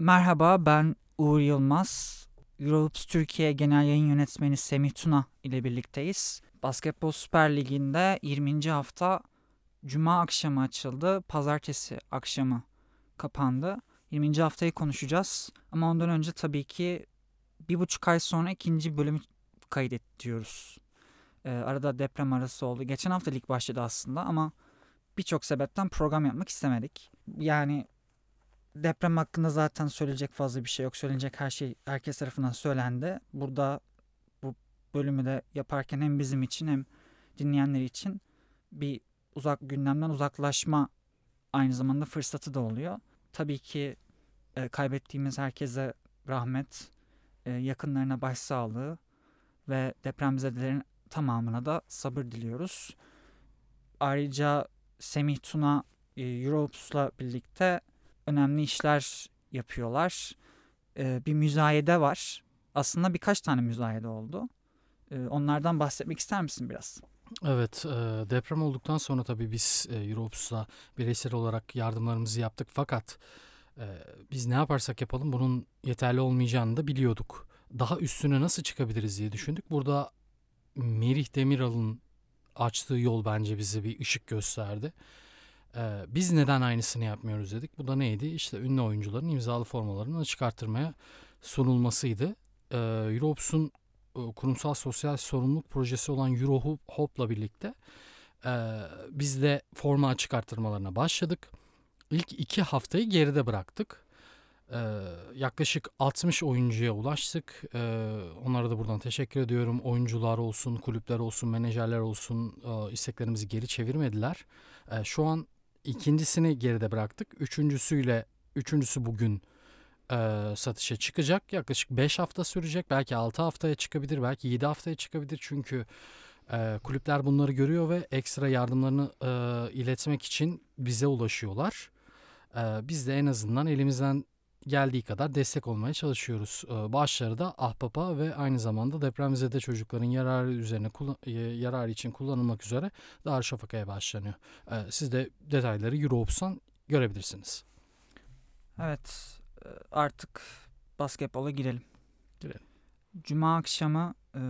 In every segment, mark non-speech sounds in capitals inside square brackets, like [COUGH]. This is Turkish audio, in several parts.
Merhaba ben Uğur Yılmaz. Eurohoops Türkiye Genel Yayın Yönetmeni Semih Tuna ile birlikteyiz. Basketbol Süper Ligi'nde 20. hafta Cuma akşamı açıldı. Pazartesi akşamı kapandı. 20. haftayı konuşacağız. Ama ondan önce tabii ki bir buçuk ay sonra ikinci bölümü kaydediyoruz. Ee, arada deprem arası oldu. Geçen hafta lig başladı aslında ama birçok sebepten program yapmak istemedik. Yani deprem hakkında zaten söyleyecek fazla bir şey yok. Söylenecek her şey herkes tarafından söylendi. Burada bu bölümü de yaparken hem bizim için hem dinleyenler için bir uzak gündemden uzaklaşma aynı zamanda fırsatı da oluyor. Tabii ki e, kaybettiğimiz herkese rahmet, e, yakınlarına başsağlığı ve depremzedelerin tamamına da sabır diliyoruz. Ayrıca Semih Tuna e, Europs'la birlikte önemli işler yapıyorlar. E, bir müzayede var. Aslında birkaç tane müzayede oldu. E, onlardan bahsetmek ister misin biraz? Evet, e, deprem olduktan sonra tabii biz e, Europs'la bireysel olarak yardımlarımızı yaptık. Fakat e, biz ne yaparsak yapalım bunun yeterli olmayacağını da biliyorduk. Daha üstüne nasıl çıkabiliriz diye düşündük. Burada Merih Demiral'ın açtığı yol bence bize bir ışık gösterdi. Biz neden aynısını yapmıyoruz dedik. Bu da neydi? İşte ünlü oyuncuların imzalı formalarını açık arttırmaya sunulmasıydı. Ee, Europs'un e, kurumsal sosyal sorumluluk projesi olan Eurohop'la birlikte e, biz de forma açık başladık. İlk iki haftayı geride bıraktık. Ee, yaklaşık 60 oyuncuya ulaştık. Ee, onlara da buradan teşekkür ediyorum. Oyuncular olsun, kulüpler olsun, menajerler olsun e, isteklerimizi geri çevirmediler. Ee, şu an ikincisini geride bıraktık. Üçüncüsüyle, üçüncüsü bugün e, satışa çıkacak. Yaklaşık 5 hafta sürecek. Belki 6 haftaya çıkabilir, belki 7 haftaya çıkabilir. Çünkü e, kulüpler bunları görüyor ve ekstra yardımlarını e, iletmek için bize ulaşıyorlar. E, biz de en azından elimizden geldiği kadar destek olmaya çalışıyoruz. Ee, Bağışları da Ahbap'a ve aynı zamanda depremzede çocukların yararı üzerine e, yararı için kullanılmak üzere Darüşşafaka'ya başlanıyor. Ee, siz de detayları Euroops'tan görebilirsiniz. Evet e, artık basketbola girelim. Girelim. Cuma akşamı e,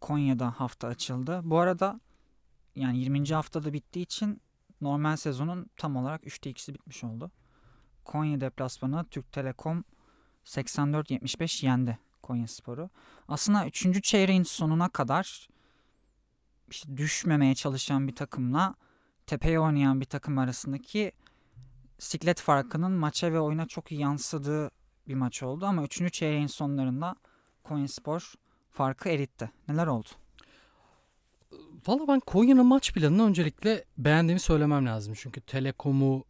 Konya'da hafta açıldı. Bu arada yani 20. haftada bittiği için normal sezonun tam olarak 3'te 2'si bitmiş oldu. Konya deplasmanı Türk Telekom 84-75 yendi Konya Sporu. Aslında 3. çeyreğin sonuna kadar işte düşmemeye çalışan bir takımla tepeye oynayan bir takım arasındaki siklet farkının maça ve oyuna çok iyi yansıdığı bir maç oldu. Ama 3. çeyreğin sonlarında Konya Spor farkı eritti. Neler oldu? Valla ben Konya'nın maç planını öncelikle beğendiğimi söylemem lazım. Çünkü Telekom'u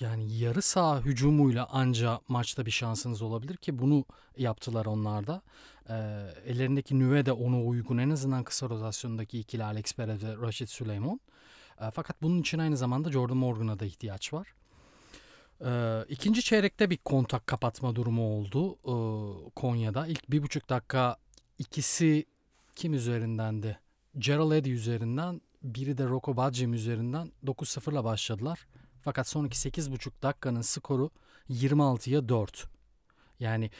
yani yarı saha hücumuyla anca maçta bir şansınız olabilir ki bunu yaptılar onlar da. E, ellerindeki nüve de ona uygun en azından kısa rotasyondaki ikili Alex Perez ve Rashid Süleyman. E, fakat bunun için aynı zamanda Jordan Morgan'a da ihtiyaç var. E, ikinci çeyrekte bir kontak kapatma durumu oldu e, Konya'da. İlk bir buçuk dakika ikisi kim üzerindendi? Gerald Eddy üzerinden biri de Rocco Badgem üzerinden 9-0'la başladılar. Fakat sonraki 8,5 dakikanın skoru 26'ya 4. Yani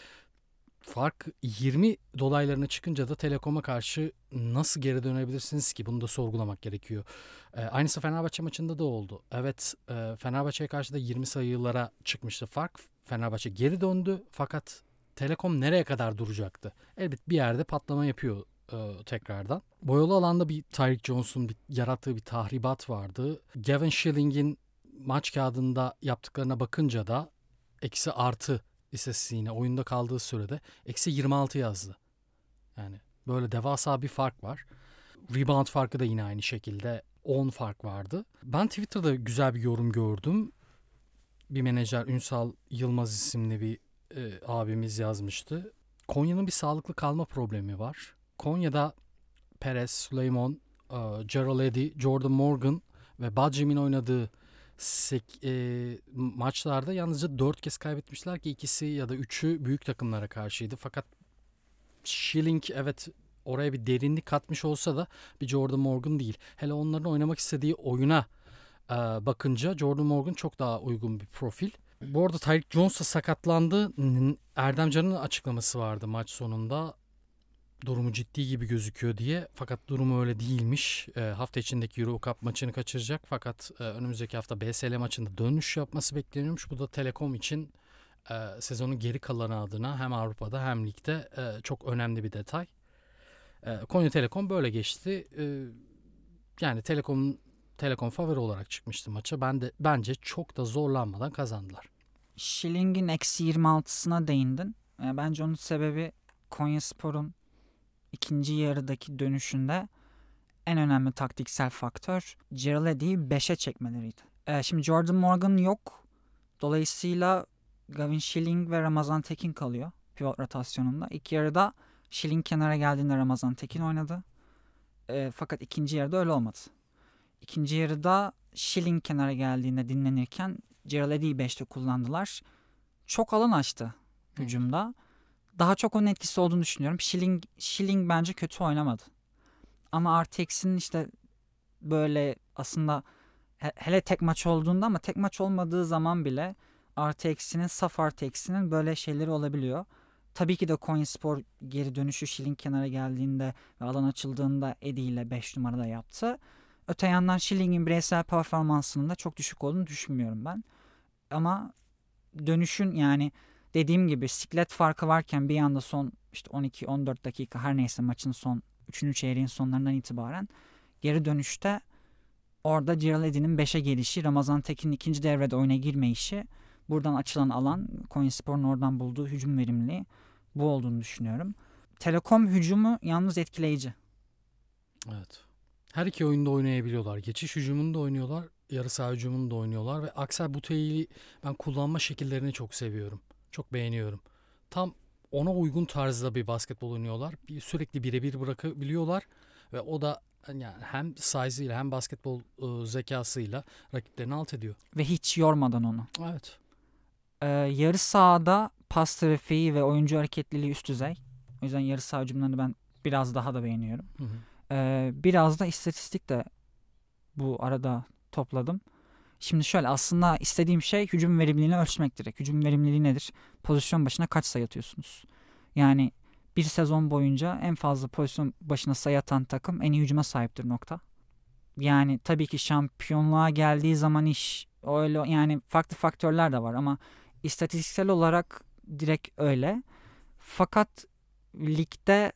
fark 20 dolaylarına çıkınca da Telekom'a karşı nasıl geri dönebilirsiniz ki? Bunu da sorgulamak gerekiyor. E, aynısı Fenerbahçe maçında da oldu. Evet e, Fenerbahçe'ye karşı da 20 sayılara çıkmıştı fark. Fenerbahçe geri döndü fakat Telekom nereye kadar duracaktı? Elbet bir yerde patlama yapıyor e, tekrardan. Boyalı alanda bir Tyreek bir, yarattığı bir tahribat vardı. Gavin Schilling'in maç kağıdında yaptıklarına bakınca da eksi artı istatistiğine oyunda kaldığı sürede eksi 26 yazdı. Yani böyle devasa bir fark var. Rebound farkı da yine aynı şekilde 10 fark vardı. Ben Twitter'da güzel bir yorum gördüm. Bir menajer Ünsal Yılmaz isimli bir e, abimiz yazmıştı. Konya'nın bir sağlıklı kalma problemi var. Konya'da Perez, Süleyman, e, Gerald Eddy, Jordan Morgan ve Badjim'in oynadığı sek, e, maçlarda yalnızca 4 kez kaybetmişler ki ikisi ya da üçü büyük takımlara karşıydı. Fakat Schilling evet oraya bir derinlik katmış olsa da bir Jordan Morgan değil. Hele onların oynamak istediği oyuna e, bakınca Jordan Morgan çok daha uygun bir profil. Bu arada Tyreek Jones da sakatlandı. Erdem Can'ın açıklaması vardı maç sonunda. Durumu ciddi gibi gözüküyor diye. Fakat durumu öyle değilmiş. E, hafta içindeki Euro Cup maçını kaçıracak. Fakat e, önümüzdeki hafta BSL maçında dönüş yapması bekleniyormuş. Bu da Telekom için e, sezonun geri kalanı adına hem Avrupa'da hem ligde e, çok önemli bir detay. E, Konya Telekom böyle geçti. E, yani Telekom Telekom favori olarak çıkmıştı maça. Ben de bence çok da zorlanmadan kazandılar. Schilling'in eksi 26'sına değindin. E, bence onun sebebi Konya Spor'un ikinci yarıdaki dönüşünde en önemli taktiksel faktör Geraldi'yi 5'e çekmeleriydi. E, şimdi Jordan Morgan yok. Dolayısıyla Gavin Schilling ve Ramazan Tekin kalıyor pivot rotasyonunda. İlk yarıda Schilling kenara geldiğinde Ramazan Tekin oynadı. E, fakat ikinci yarıda öyle olmadı. İkinci yarıda Schilling kenara geldiğinde dinlenirken Geraldi'yi 5'te kullandılar. Çok alan açtı hücumda. Daha çok onun etkisi olduğunu düşünüyorum. Schilling, Schilling bence kötü oynamadı. Ama RTX'in işte böyle aslında hele tek maç olduğunda ama tek maç olmadığı zaman bile artı eksinin saf artı böyle şeyleri olabiliyor. Tabii ki de Coinspor geri dönüşü Schilling kenara geldiğinde ve alan açıldığında Eddie ile 5 numarada yaptı. Öte yandan Schilling'in bireysel performansının da çok düşük olduğunu düşünmüyorum ben. Ama dönüşün yani dediğim gibi siklet farkı varken bir anda son işte 12-14 dakika her neyse maçın son 3. çeyreğin sonlarından itibaren geri dönüşte orada Ciraledi'nin 5'e gelişi, Ramazan Tekin'in ikinci devrede oyuna girme işi buradan açılan alan Coinspor'un oradan bulduğu hücum verimliliği bu olduğunu düşünüyorum. Telekom hücumu yalnız etkileyici. Evet. Her iki oyunda oynayabiliyorlar. Geçiş hücumunu da oynuyorlar. Yarı saha hücumunu da oynuyorlar. Ve Aksel Butey'i ben kullanma şekillerini çok seviyorum. Çok beğeniyorum. Tam ona uygun tarzda bir basketbol oynuyorlar. Bir, sürekli birebir bırakabiliyorlar. Ve o da yani hem size'ıyla hem basketbol ıı, zekasıyla rakiplerini alt ediyor. Ve hiç yormadan onu. Evet. Ee, yarı sahada pas trafiği ve oyuncu hareketliliği üst düzey. O yüzden yarı saha hücumlarını ben biraz daha da beğeniyorum. Hı hı. Ee, biraz da istatistik de bu arada topladım. Şimdi şöyle aslında istediğim şey hücum verimliliğini ölçmek direkt. Hücum verimliliği nedir? Pozisyon başına kaç sayı atıyorsunuz? Yani bir sezon boyunca en fazla pozisyon başına sayı atan takım en iyi hücuma sahiptir nokta. Yani tabii ki şampiyonluğa geldiği zaman iş öyle yani farklı faktörler de var ama istatistiksel olarak direkt öyle. Fakat ligde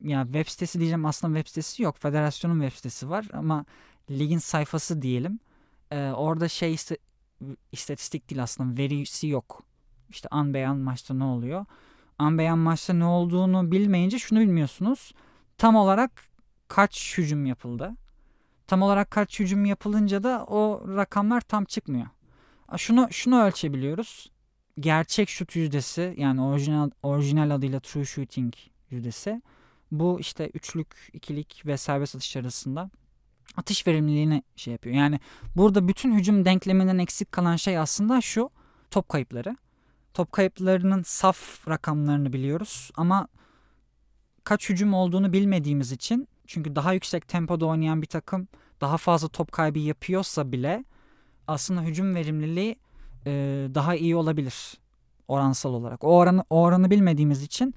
ya web sitesi diyeceğim aslında web sitesi yok. Federasyonun web sitesi var ama ligin sayfası diyelim. Ee, orada şey ist- istatistik değil aslında verisi yok. İşte an beyan maçta ne oluyor? An beyan maçta ne olduğunu bilmeyince şunu bilmiyorsunuz. Tam olarak kaç hücum yapıldı? Tam olarak kaç hücum yapılınca da o rakamlar tam çıkmıyor. Şunu şunu ölçebiliyoruz. Gerçek şut yüzdesi yani orijinal orijinal adıyla true shooting yüzdesi. Bu işte üçlük, ikilik ve serbest atış arasında atış verimliliğini şey yapıyor. Yani burada bütün hücum denkleminden eksik kalan şey aslında şu top kayıpları. Top kayıplarının saf rakamlarını biliyoruz ama kaç hücum olduğunu bilmediğimiz için çünkü daha yüksek tempoda oynayan bir takım daha fazla top kaybı yapıyorsa bile aslında hücum verimliliği e, daha iyi olabilir oransal olarak. O oranı, o oranı bilmediğimiz için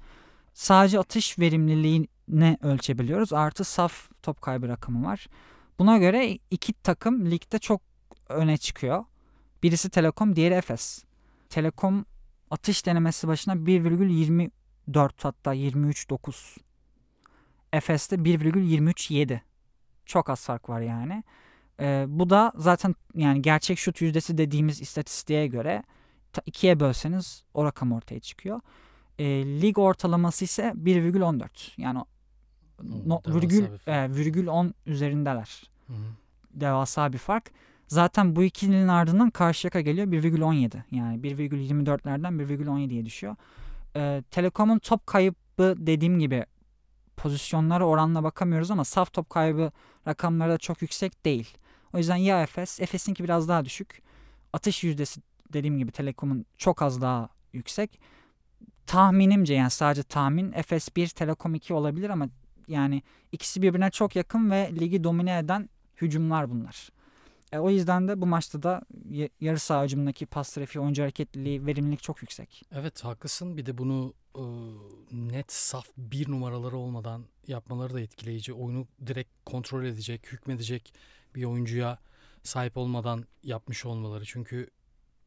sadece atış verimliliğini ölçebiliyoruz. Artı saf top kaybı rakamı var. Buna göre iki takım ligde çok öne çıkıyor. Birisi Telekom, diğeri Efes. Telekom atış denemesi başına 1,24 hatta 23.9. Efes'te 1,23.7. Çok az fark var yani. Ee, bu da zaten yani gerçek şut yüzdesi dediğimiz istatistiğe göre ikiye bölseniz o rakam ortaya çıkıyor. Ee, lig ortalaması ise 1,14. Yani no, virgül, e, virgül 10 üzerindeler. Hı hı. Devasa bir fark. Zaten bu ikilinin ardından Karşıyaka geliyor 1,17. Yani 1,24'lerden 1,17'ye düşüyor. Ee, Telekom'un top kaybı dediğim gibi pozisyonlara oranla bakamıyoruz ama saf top kaybı rakamları da çok yüksek değil. O yüzden ya Efes, Efes'inki biraz daha düşük. Atış yüzdesi dediğim gibi Telekom'un çok az daha yüksek. Tahminimce yani sadece tahmin Efes 1, Telekom 2 olabilir ama yani ikisi birbirine çok yakın ve ligi domine eden hücumlar bunlar. E, o yüzden de bu maçta da yarı saha hücumundaki pas trafiği, oyuncu hareketliliği, verimlilik çok yüksek. Evet haklısın. Bir de bunu e, net saf bir numaraları olmadan yapmaları da etkileyici. Oyunu direkt kontrol edecek, hükmedecek bir oyuncuya sahip olmadan yapmış olmaları. Çünkü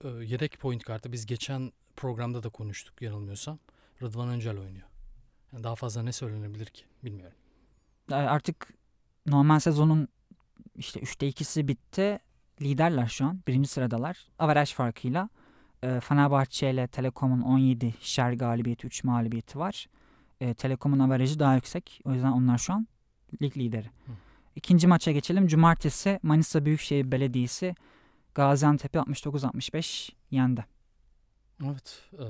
e, yedek point kartı biz geçen programda da konuştuk yanılmıyorsam. Rıdvan Öncel oynuyor. Daha fazla ne söylenebilir ki bilmiyorum. Artık normal sezonun işte 3'te 2'si bitti. Liderler şu an. Birinci sıradalar. Averaj farkıyla. E, Fenerbahçe ile Telekom'un 17 şer galibiyeti, 3 mağlubiyeti var. E, Telekom'un averajı daha yüksek. O yüzden onlar şu an lig lideri. Hı. İkinci maça geçelim. Cumartesi Manisa Büyükşehir Belediyesi Gaziantep'i 69-65 yendi. Evet. e,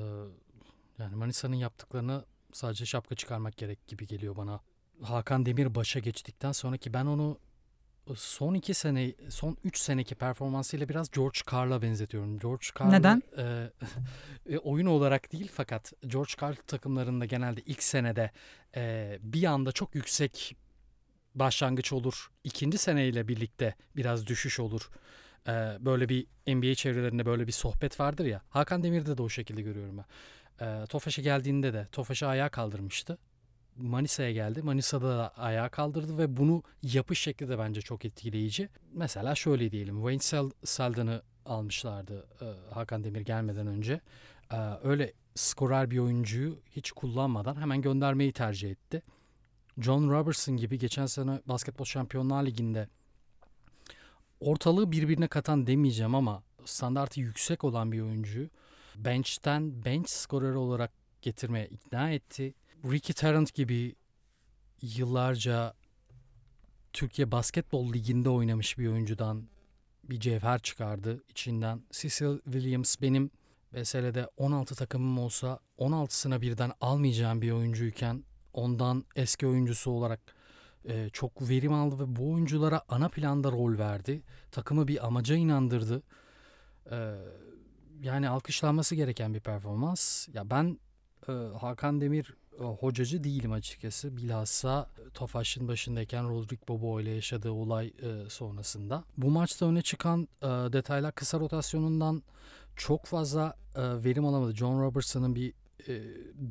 yani Manisa'nın yaptıklarını sadece şapka çıkarmak gerek gibi geliyor bana. Hakan Demir başa geçtikten sonraki ben onu son iki sene, son üç seneki performansıyla biraz George Carl'a benzetiyorum. George Carl Neden? e, [LAUGHS] e, oyun olarak değil fakat George Carl takımlarında genelde ilk senede e, bir anda çok yüksek başlangıç olur. İkinci seneyle birlikte biraz düşüş olur. E, böyle bir NBA çevrelerinde böyle bir sohbet vardır ya. Hakan Demir'de de o şekilde görüyorum ben. E, Tofaş'a geldiğinde de Tofaş'ı ayağa kaldırmıştı. Manisa'ya geldi. Manisa'da da ayağa kaldırdı ve bunu yapış şekli de bence çok etkileyici. Mesela şöyle diyelim. Wayne Sel almışlardı e, Hakan Demir gelmeden önce. E, öyle skorer bir oyuncuyu hiç kullanmadan hemen göndermeyi tercih etti. John Robertson gibi geçen sene Basketbol Şampiyonlar Ligi'nde ortalığı birbirine katan demeyeceğim ama standartı yüksek olan bir oyuncuyu bench'ten bench skoreri olarak getirmeye ikna etti. Ricky Tarrant gibi yıllarca Türkiye Basketbol Ligi'nde oynamış bir oyuncudan bir cevher çıkardı içinden. Cecil Williams benim meselede 16 takımım olsa 16'sına birden almayacağım bir oyuncuyken ondan eski oyuncusu olarak e, çok verim aldı ve bu oyunculara ana planda rol verdi. Takımı bir amaca inandırdı. E, yani alkışlanması gereken bir performans. Ya ben e, Hakan Demir e, hocacı değilim açıkçası. Bilhassa Tofaş'ın başındayken Rodrik Bobo ile yaşadığı olay e, sonrasında. Bu maçta öne çıkan e, detaylar kısa rotasyonundan çok fazla e, verim alamadı. John Robertson'ın bir e,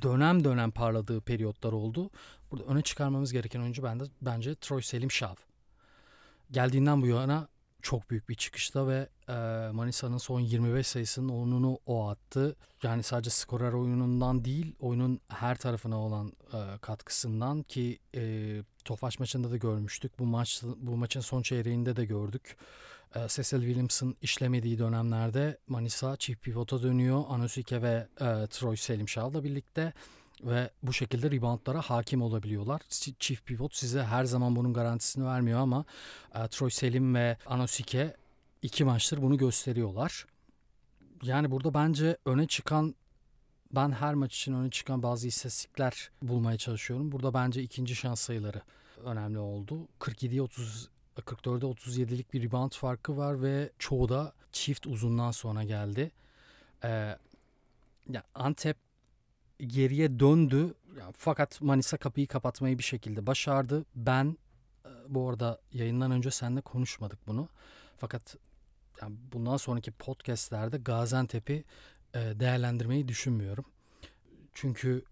dönem dönem parladığı periyotlar oldu. Burada öne çıkarmamız gereken oyuncu bende, bence Troy Selim Şav. Geldiğinden bu yana çok büyük bir çıkışta ve e, Manisa'nın son 25 sayısının onunu o attı. Yani sadece skorer oyunundan değil oyunun her tarafına olan e, katkısından ki e, Tofaş maçında da görmüştük. Bu maç bu maçın son çeyreğinde de gördük. E, Cecil Williams'ın işlemediği dönemlerde Manisa çift pivota dönüyor. Anosike ve e, Troy Selimşah'la birlikte ve bu şekilde reboundlara hakim olabiliyorlar. Çift pivot size her zaman bunun garantisini vermiyor ama e, Troy Selim ve Anosike iki maçtır bunu gösteriyorlar. Yani burada bence öne çıkan ben her maç için öne çıkan bazı istatistikler bulmaya çalışıyorum. Burada bence ikinci şans sayıları önemli oldu. 47'ye 30 44'e 37'lik bir rebound farkı var ve çoğu da çift uzundan sonra geldi. Ee, ya Antep geriye döndü. Fakat Manisa kapıyı kapatmayı bir şekilde başardı. Ben e, bu arada yayından önce seninle konuşmadık bunu. Fakat yani bundan sonraki podcastlerde Gaziantep'i e, değerlendirmeyi düşünmüyorum. Çünkü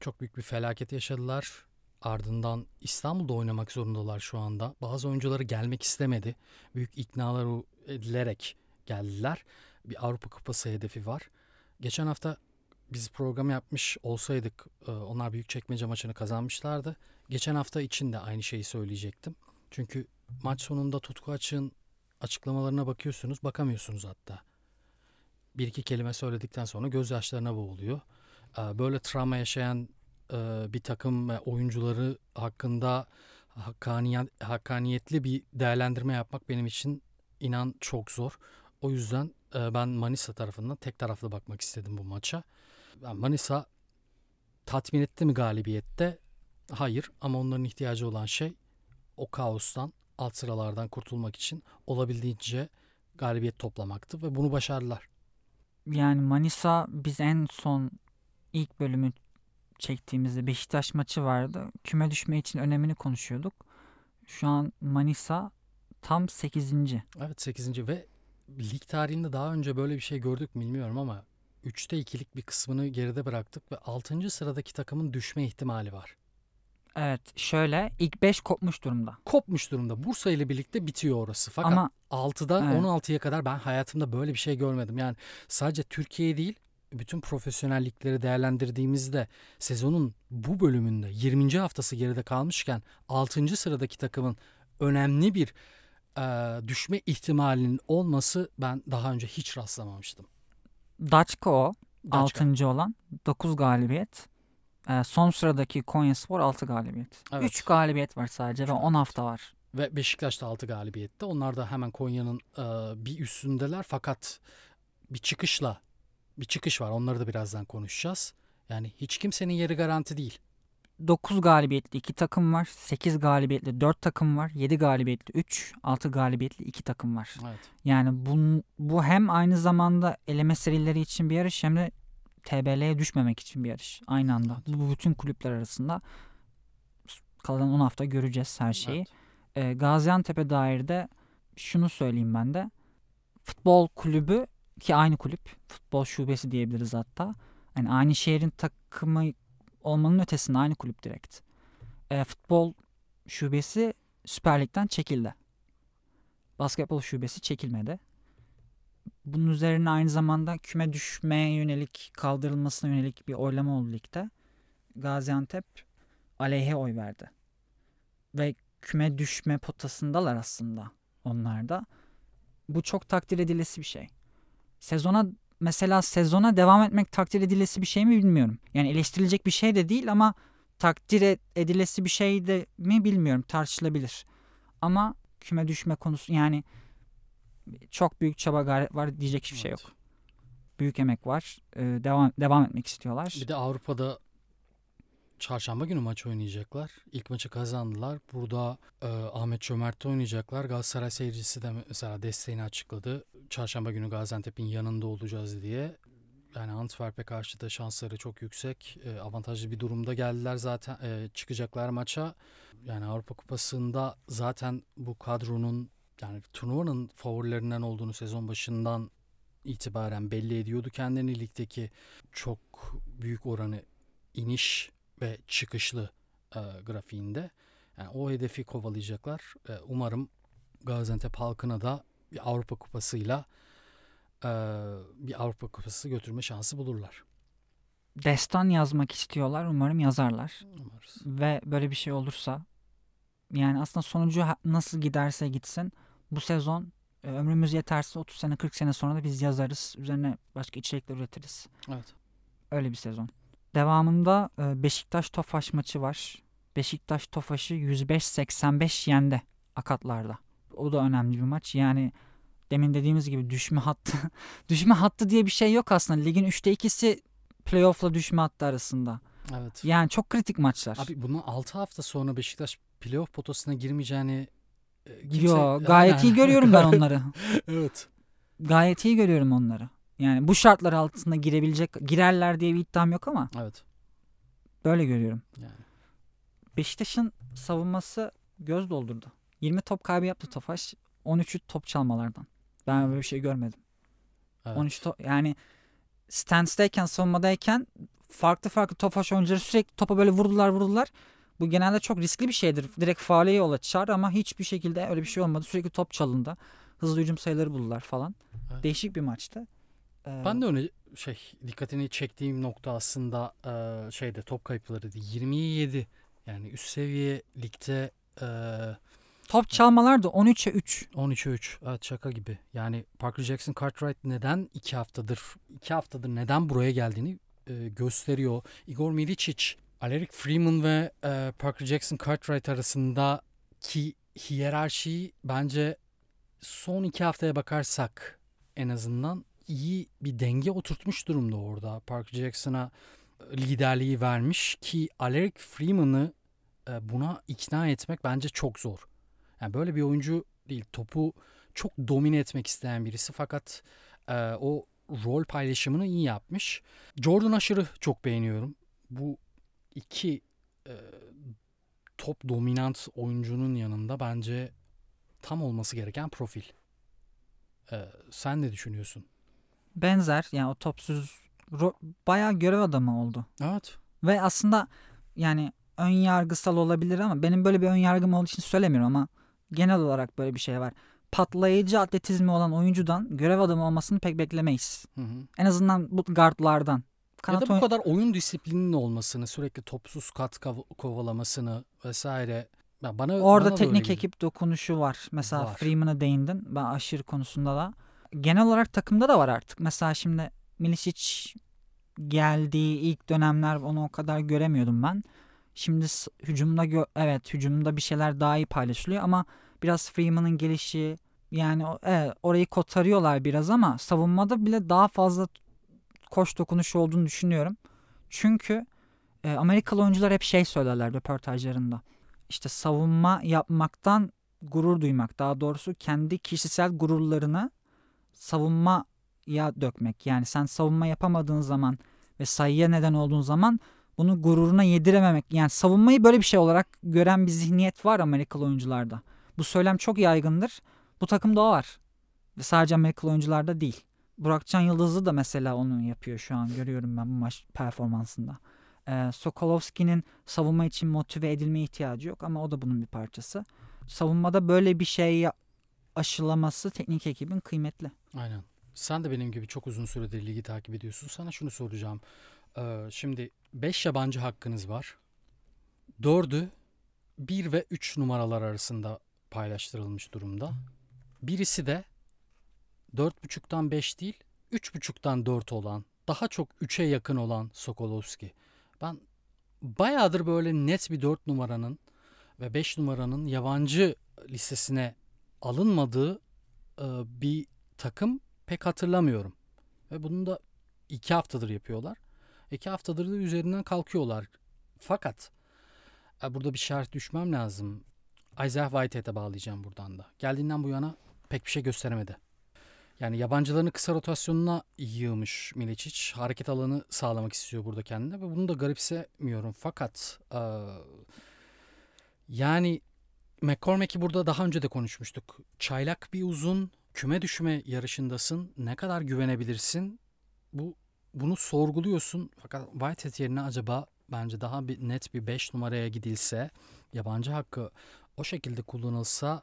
çok büyük bir felaket yaşadılar. Ardından İstanbul'da oynamak zorundalar şu anda. Bazı oyuncuları gelmek istemedi. Büyük iknalar edilerek geldiler. Bir Avrupa Kupası hedefi var. Geçen hafta biz program yapmış olsaydık e, onlar büyük çekmece maçını kazanmışlardı. Geçen hafta için de aynı şeyi söyleyecektim. Çünkü maç sonunda Tutku Açık'ın açıklamalarına bakıyorsunuz bakamıyorsunuz hatta. Bir iki kelime söyledikten sonra gözyaşlarına boğuluyor. E, böyle travma yaşayan e, bir takım oyuncuları hakkında hakkaniyet, hakkaniyetli bir değerlendirme yapmak benim için inan çok zor. O yüzden ben Manisa tarafından tek taraflı bakmak istedim bu maça. Manisa tatmin etti mi galibiyette? Hayır ama onların ihtiyacı olan şey o kaostan, alt sıralardan kurtulmak için olabildiğince galibiyet toplamaktı ve bunu başardılar. Yani Manisa biz en son ilk bölümü çektiğimizde Beşiktaş maçı vardı. Küme düşme için önemini konuşuyorduk. Şu an Manisa Tam 8. Evet 8. ve lig tarihinde daha önce böyle bir şey gördük mü bilmiyorum ama 3'te 2'lik bir kısmını geride bıraktık ve 6. sıradaki takımın düşme ihtimali var. Evet şöyle ilk 5 kopmuş durumda. Kopmuş durumda. Bursa ile birlikte bitiyor orası. Fakat Ama 6'da Evet. 16'ya kadar ben hayatımda böyle bir şey görmedim. Yani sadece Türkiye değil bütün profesyonellikleri değerlendirdiğimizde sezonun bu bölümünde 20. haftası geride kalmışken 6. sıradaki takımın önemli bir e, düşme ihtimalinin olması ben daha önce hiç rastlamamıştım. Daçka o Daçka. 6. olan 9 galibiyet. Ee, son sıradaki Konyaspor 6 galibiyet. Evet. 3 galibiyet var sadece ve Çok 10 hafta var. Ve Beşiktaş da 6 galibiyette. Onlar da hemen Konya'nın e, bir üstündeler fakat bir çıkışla bir çıkış var. Onları da birazdan konuşacağız. Yani hiç kimsenin yeri garanti değil. 9 galibiyetli 2 takım var. 8 galibiyetli 4 takım var. 7 galibiyetli 3, 6 galibiyetli 2 takım var. Evet. Yani bu, bu hem aynı zamanda eleme serileri için bir yarış hem de TBL'ye düşmemek için bir yarış. Aynı anda. Evet. Bu bütün kulüpler arasında kalan 10 hafta göreceğiz her şeyi. Evet. Ee, Gaziantep'e dair de şunu söyleyeyim ben de. Futbol kulübü ki aynı kulüp. Futbol şubesi diyebiliriz hatta. Yani aynı şehrin takımı olmanın ötesinde aynı kulüp direkt. Ee, futbol şubesi Süper Lig'den çekildi. Basketbol şubesi çekilmedi. Bunun üzerine aynı zamanda küme düşmeye yönelik kaldırılmasına yönelik bir oylama oldu ligde. Gaziantep aleyhe oy verdi. Ve küme düşme potasındalar aslında onlar da. Bu çok takdir edilesi bir şey. Sezona mesela sezona devam etmek takdir edilesi bir şey mi bilmiyorum. Yani eleştirilecek bir şey de değil ama takdir e- edilesi bir şey de mi bilmiyorum tartışılabilir. Ama küme düşme konusu yani çok büyük çaba gayret var diyecek hiçbir şey yok. Evet. Büyük emek var. Ee, devam devam etmek istiyorlar. Bir de Avrupa'da çarşamba günü maç oynayacaklar. İlk maçı kazandılar. Burada e, Ahmet Çömert'te oynayacaklar. Galatasaray seyircisi de mesela desteğini açıkladı. Çarşamba günü Gaziantep'in yanında olacağız diye. Yani Antwerp'e karşı da şansları çok yüksek. E, avantajlı bir durumda geldiler zaten. E, çıkacaklar maça. Yani Avrupa Kupası'nda zaten bu kadronun yani turnuvanın favorilerinden olduğunu sezon başından itibaren belli ediyordu kendini ligdeki çok büyük oranı iniş ve çıkışlı e, grafiğinde. Yani o hedefi kovalayacaklar. E, umarım Gaziantep halkına da bir Avrupa Kupası'yla e, bir Avrupa Kupası götürme şansı bulurlar. Destan yazmak istiyorlar. Umarım yazarlar. Umarız. Ve böyle bir şey olursa yani aslında sonucu nasıl giderse gitsin bu sezon e, ömrümüz yeterse 30 sene 40 sene sonra da biz yazarız. Üzerine başka içerikler üretiriz. Evet. Öyle bir sezon. Devamında e, Beşiktaş Tofaş maçı var. Beşiktaş Tofaş'ı 105-85 yendi akatlarda. O da önemli bir maç. Yani demin dediğimiz gibi düşme hattı [LAUGHS] düşme hattı diye bir şey yok aslında. Ligin 3'te 2'si playoff'la düşme hattı arasında. Evet. Yani çok kritik maçlar. Abi bundan 6 hafta sonra Beşiktaş playoff potasına girmeyeceğini e, kimse... Yo [LAUGHS] gayet iyi görüyorum ben [LAUGHS] onları. evet. Gayet iyi görüyorum onları. Yani bu şartlar altında girebilecek girerler diye bir iddiam yok ama Evet. böyle görüyorum. Yani. Beşiktaş'ın savunması göz doldurdu. 20 top kaybı yaptı Tofaş. 13'ü top çalmalardan. Ben böyle bir şey görmedim. evet. 13 top yani stance'dayken savunmadayken farklı farklı Tofaş oyuncuları sürekli topa böyle vurdular vurdular. Bu genelde çok riskli bir şeydir. Direkt faale yol açar ama hiçbir şekilde öyle bir şey olmadı. Sürekli top çalındı. Hızlı hücum sayıları buldular falan. Evet. Değişik bir maçtı. Ee, Ben de öyle şey dikkatini çektiğim nokta aslında e, şeyde top kayıplarıydı. 20'ye 7. Yani üst seviye ligde e, top çalmalar da 13'e 3. 13'e 3. Evet şaka gibi. Yani Parker Jackson Cartwright neden 2 haftadır 2 haftadır neden buraya geldiğini e, gösteriyor. Igor Milicic, Aleric Freeman ve e, Parker Jackson Cartwright arasındaki hiyerarşiyi bence son 2 haftaya bakarsak en azından iyi bir denge oturtmuş durumda orada. Parker Jackson'a liderliği vermiş ki Aleric Freeman'ı e, buna ikna etmek bence çok zor. Yani böyle bir oyuncu değil. Topu çok domine etmek isteyen birisi fakat e, o rol paylaşımını iyi yapmış. Jordan Usher'ı çok beğeniyorum. Bu iki e, top dominant oyuncunun yanında bence tam olması gereken profil. Ee, sen ne düşünüyorsun? Benzer yani o topsuz bayağı görev adamı oldu. Evet. Ve aslında yani ön yargısal olabilir ama benim böyle bir ön yargım olduğu için söylemiyorum ama genel olarak böyle bir şey var. Patlayıcı atletizmi olan oyuncudan görev adamı olmasını pek beklemeyiz. Hı hı. En azından bu guardlardan. ya da bu kadar oyun disiplininin olmasını, sürekli topsuz kat kav- kovalamasını vesaire. Ya bana Orada bana teknik ekip dokunuşu var. Mesela Var. Freeman'a değindin. Ben aşırı konusunda da. Genel olarak takımda da var artık. Mesela şimdi Milicic geldiği ilk dönemler onu o kadar göremiyordum ben. Şimdi hücumda gö- evet hücumda bir şeyler daha iyi paylaşılıyor ama biraz Freeman'ın gelişi yani evet, orayı kotarıyorlar biraz ama savunmada bile daha fazla koş dokunuşu olduğunu düşünüyorum. Çünkü e, Amerikalı oyuncular hep şey söylerler röportajlarında. İşte savunma yapmaktan gurur duymak. Daha doğrusu kendi kişisel gururlarını savunmaya dökmek. Yani sen savunma yapamadığın zaman ve sayıya neden olduğun zaman bunu gururuna yedirememek. Yani savunmayı böyle bir şey olarak gören bir zihniyet var Amerikalı oyuncularda. Bu söylem çok yaygındır. Bu takımda o var. Ve sadece Amerikalı oyuncularda değil. Burakcan Yıldızlı da mesela onu yapıyor şu an. Görüyorum ben bu maç performansında. Ee, Sokolovski'nin savunma için motive edilmeye ihtiyacı yok ama o da bunun bir parçası. Savunmada böyle bir şey ya- aşılaması teknik ekibin kıymetli. Aynen. Sen de benim gibi çok uzun süredir ligi takip ediyorsun. Sana şunu soracağım. Ee, şimdi 5 yabancı hakkınız var. 4'ü 1 ve 3 numaralar arasında paylaştırılmış durumda. Birisi de 4.5'tan 5 değil 3.5'tan 4 olan daha çok 3'e yakın olan Sokolovski. Ben bayağıdır böyle net bir 4 numaranın ve 5 numaranın yabancı listesine alınmadığı e, bir takım pek hatırlamıyorum. Ve bunu da iki haftadır yapıyorlar. İki haftadır da üzerinden kalkıyorlar. Fakat e, burada bir şart düşmem lazım. Isaiah Whitehead'e bağlayacağım buradan da. Geldiğinden bu yana pek bir şey gösteremedi. Yani yabancıların kısa rotasyonuna yığmış Milicic. Hareket alanı sağlamak istiyor burada kendine ve bunu da garipsemiyorum. Fakat e, yani McCormack'i burada daha önce de konuşmuştuk. Çaylak bir uzun, küme düşme yarışındasın. Ne kadar güvenebilirsin? Bu bunu sorguluyorsun. Fakat Whitehead yerine acaba bence daha bir net bir 5 numaraya gidilse, yabancı hakkı o şekilde kullanılsa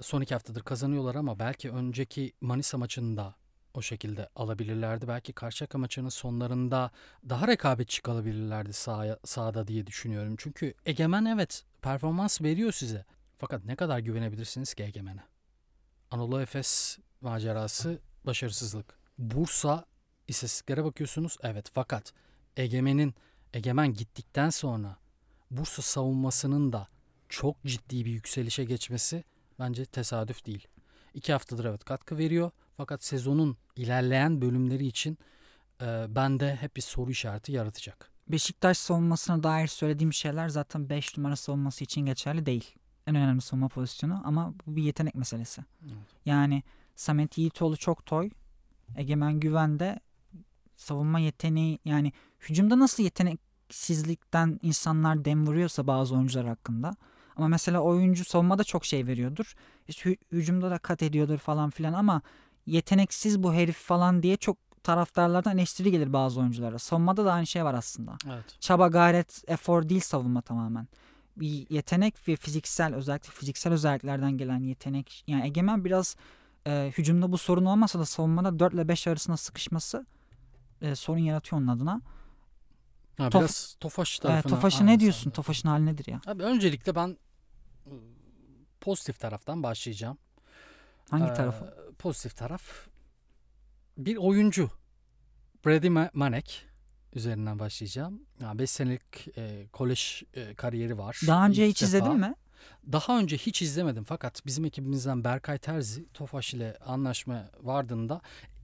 son iki haftadır kazanıyorlar ama belki önceki Manisa maçında o şekilde alabilirlerdi. Belki Karşıyaka maçının sonlarında daha rekabetçi kalabilirlerdi sahaya, sahada diye düşünüyorum. Çünkü Egemen evet performans veriyor size. Fakat ne kadar güvenebilirsiniz ki Egemen'e? Anadolu Efes macerası başarısızlık. Bursa istatistiklere bakıyorsunuz. Evet fakat Egemen'in Egemen gittikten sonra Bursa savunmasının da çok ciddi bir yükselişe geçmesi bence tesadüf değil. İki haftadır evet katkı veriyor. Fakat sezonun ilerleyen bölümleri için e, bende hep bir soru işareti yaratacak. Beşiktaş savunmasına dair söylediğim şeyler zaten 5 numara savunması için geçerli değil. En önemli savunma pozisyonu ama bu bir yetenek meselesi. Evet. Yani Samet Yiğitoğlu çok toy. Egemen Güven de savunma yeteneği yani hücumda nasıl yeteneksizlikten insanlar dem vuruyorsa bazı oyuncular hakkında. Ama mesela oyuncu savunmada çok şey veriyordur. İşte hü- hücumda da kat ediyordur falan filan ama yeteneksiz bu herif falan diye çok taraftarlardan eleştiri gelir bazı oyunculara. Savunmada da aynı şey var aslında. Evet. Çaba, gayret, efor değil savunma tamamen. Bir yetenek ve fiziksel özellikle fiziksel özelliklerden gelen yetenek. Yani Egemen biraz e, hücumda bu sorun olmasa da savunmada 4 ile 5 arasında sıkışması e, sorun yaratıyor onun adına. Ha, Tof- biraz Tofaş E, tarafına. Tofaş'a ne diyorsun? lazım. Tofaş'ın hali nedir ya? Abi öncelikle ben ıı, pozitif taraftan başlayacağım. Hangi Ee, tarafı? Pozitif taraf bir oyuncu. Brady Ma- Manek üzerinden başlayacağım. 5 senelik e, kolej e, kariyeri var. Daha önce İlk hiç defa- izledin mi? Daha önce hiç izlemedim fakat bizim ekibimizden Berkay Terzi Tofaş ile anlaşma vardığında